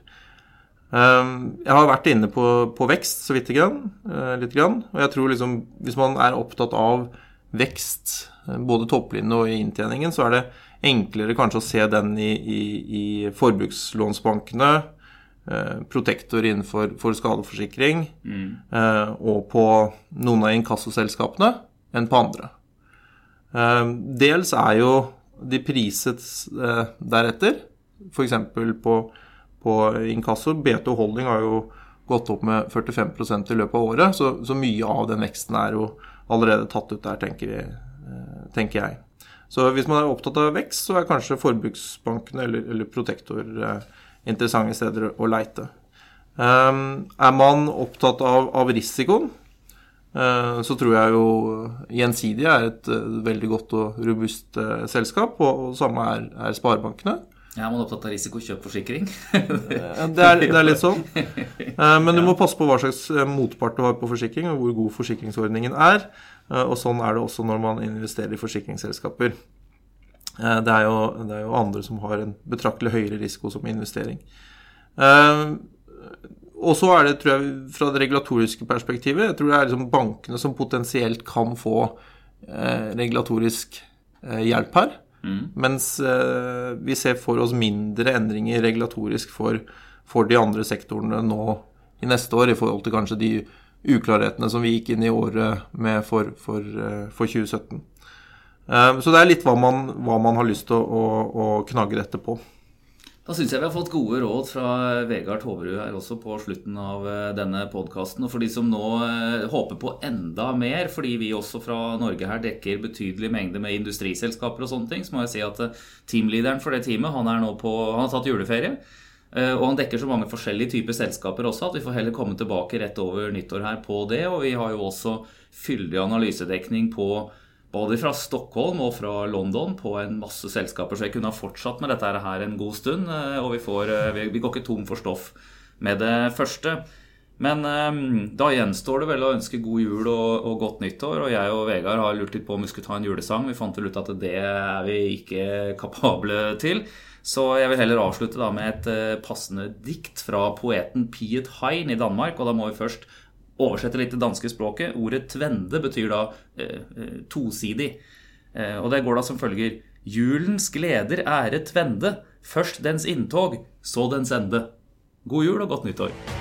Eh, jeg har vært inne på, på vekst så vidt grann, eh, litt grann. Og jeg tror liksom hvis man er opptatt av vekst, både topplinje og inntjeningen, så er det enklere kanskje å se den i, i, i forbrukslånsbankene, protektor innenfor skadeforsikring mm. og på noen av inkassoselskapene enn på andre. Eh, dels er jo de priset eh, deretter, f.eks. på, på inkasso. B2 Holding har jo gått opp med 45% i løpet av året, så, så, mye av den veksten er jo allerede tatt ut der, tenker, vi, eh, tenker jeg. Så hvis man er opptatt av vekst, så er kanskje forbruksbankene eller, eller Protektor interessante steder å leite. Um, er man opptatt av, av risikoen, uh, så tror jeg jo Gjensidige er et uh, veldig godt og robust uh, selskap, og, og samme er, er sparebankene. Ja, Man er opptatt av risikokjøpforsikring. Eh, Det er, det er litt sånn. <laughs> Eh, Men du må passe på hva slags eh, motpart du har på forsikring, og hvor god forsikringsordningen er. Eh, Og sånn er det også når man investerer i forsikringsselskaper. Det er jo, det er jo andre som har en betraktelig høyere risiko som investering. Og så er det, tror jeg, fra det regulatoriske perspektivet, jeg tror det er liksom bankene som potensielt kan få regulatorisk hjelp her. Mens eh, vi ser for oss mindre endringer regulatorisk for, for de andre sektorene nå i neste år, i forhold til kanskje de uklarhetene som vi gikk inn i året med for, for, eh, for 2017. Eh, så det er litt hva man, hva man har lyst til å, å, å knagge dette på. Da syns jeg vi har fått gode råd fra Vegard Toverud her også på slutten av eh, denne podkasten. Og for de som nå eh, håper på enda mer, fordi vi også fra Norge her dekker betydelig mengde med industriselskaper og sånne ting, så må jeg si at eh, teamlederen for det teamet, han på Han har tatt juleferie. Og han dekker så mange forskjellige typer selskaper også at vi får heller komme tilbake rett over nyttår her på det. Og vi har jo også fyldig analysedekning på både fra Stockholm og fra London på en masse selskaper. Så jeg kunne ha fortsatt med dette her en god stund. eh, Og vi, får, eh, vi går ikke tom for stoff med det første. Men eh, da gjenstår det vel å ønske god jul og, og godt nyttår. Og jeg og Vegard har lurt litt på om vi skulle ta en julesang. Vi fant vel ut at det er vi ikke kapable til. Så jeg vil heller avslutte da med et passende dikt fra poeten Piet Hein i Danmark. Og da må vi først oversette litt det danske språket. Ordet 'tvende' betyr da eh, eh, tosidig. Eh, og det går da som følger Julens gleder ære tvende, først dens inntog, så dens ende. God jul og godt nyttår.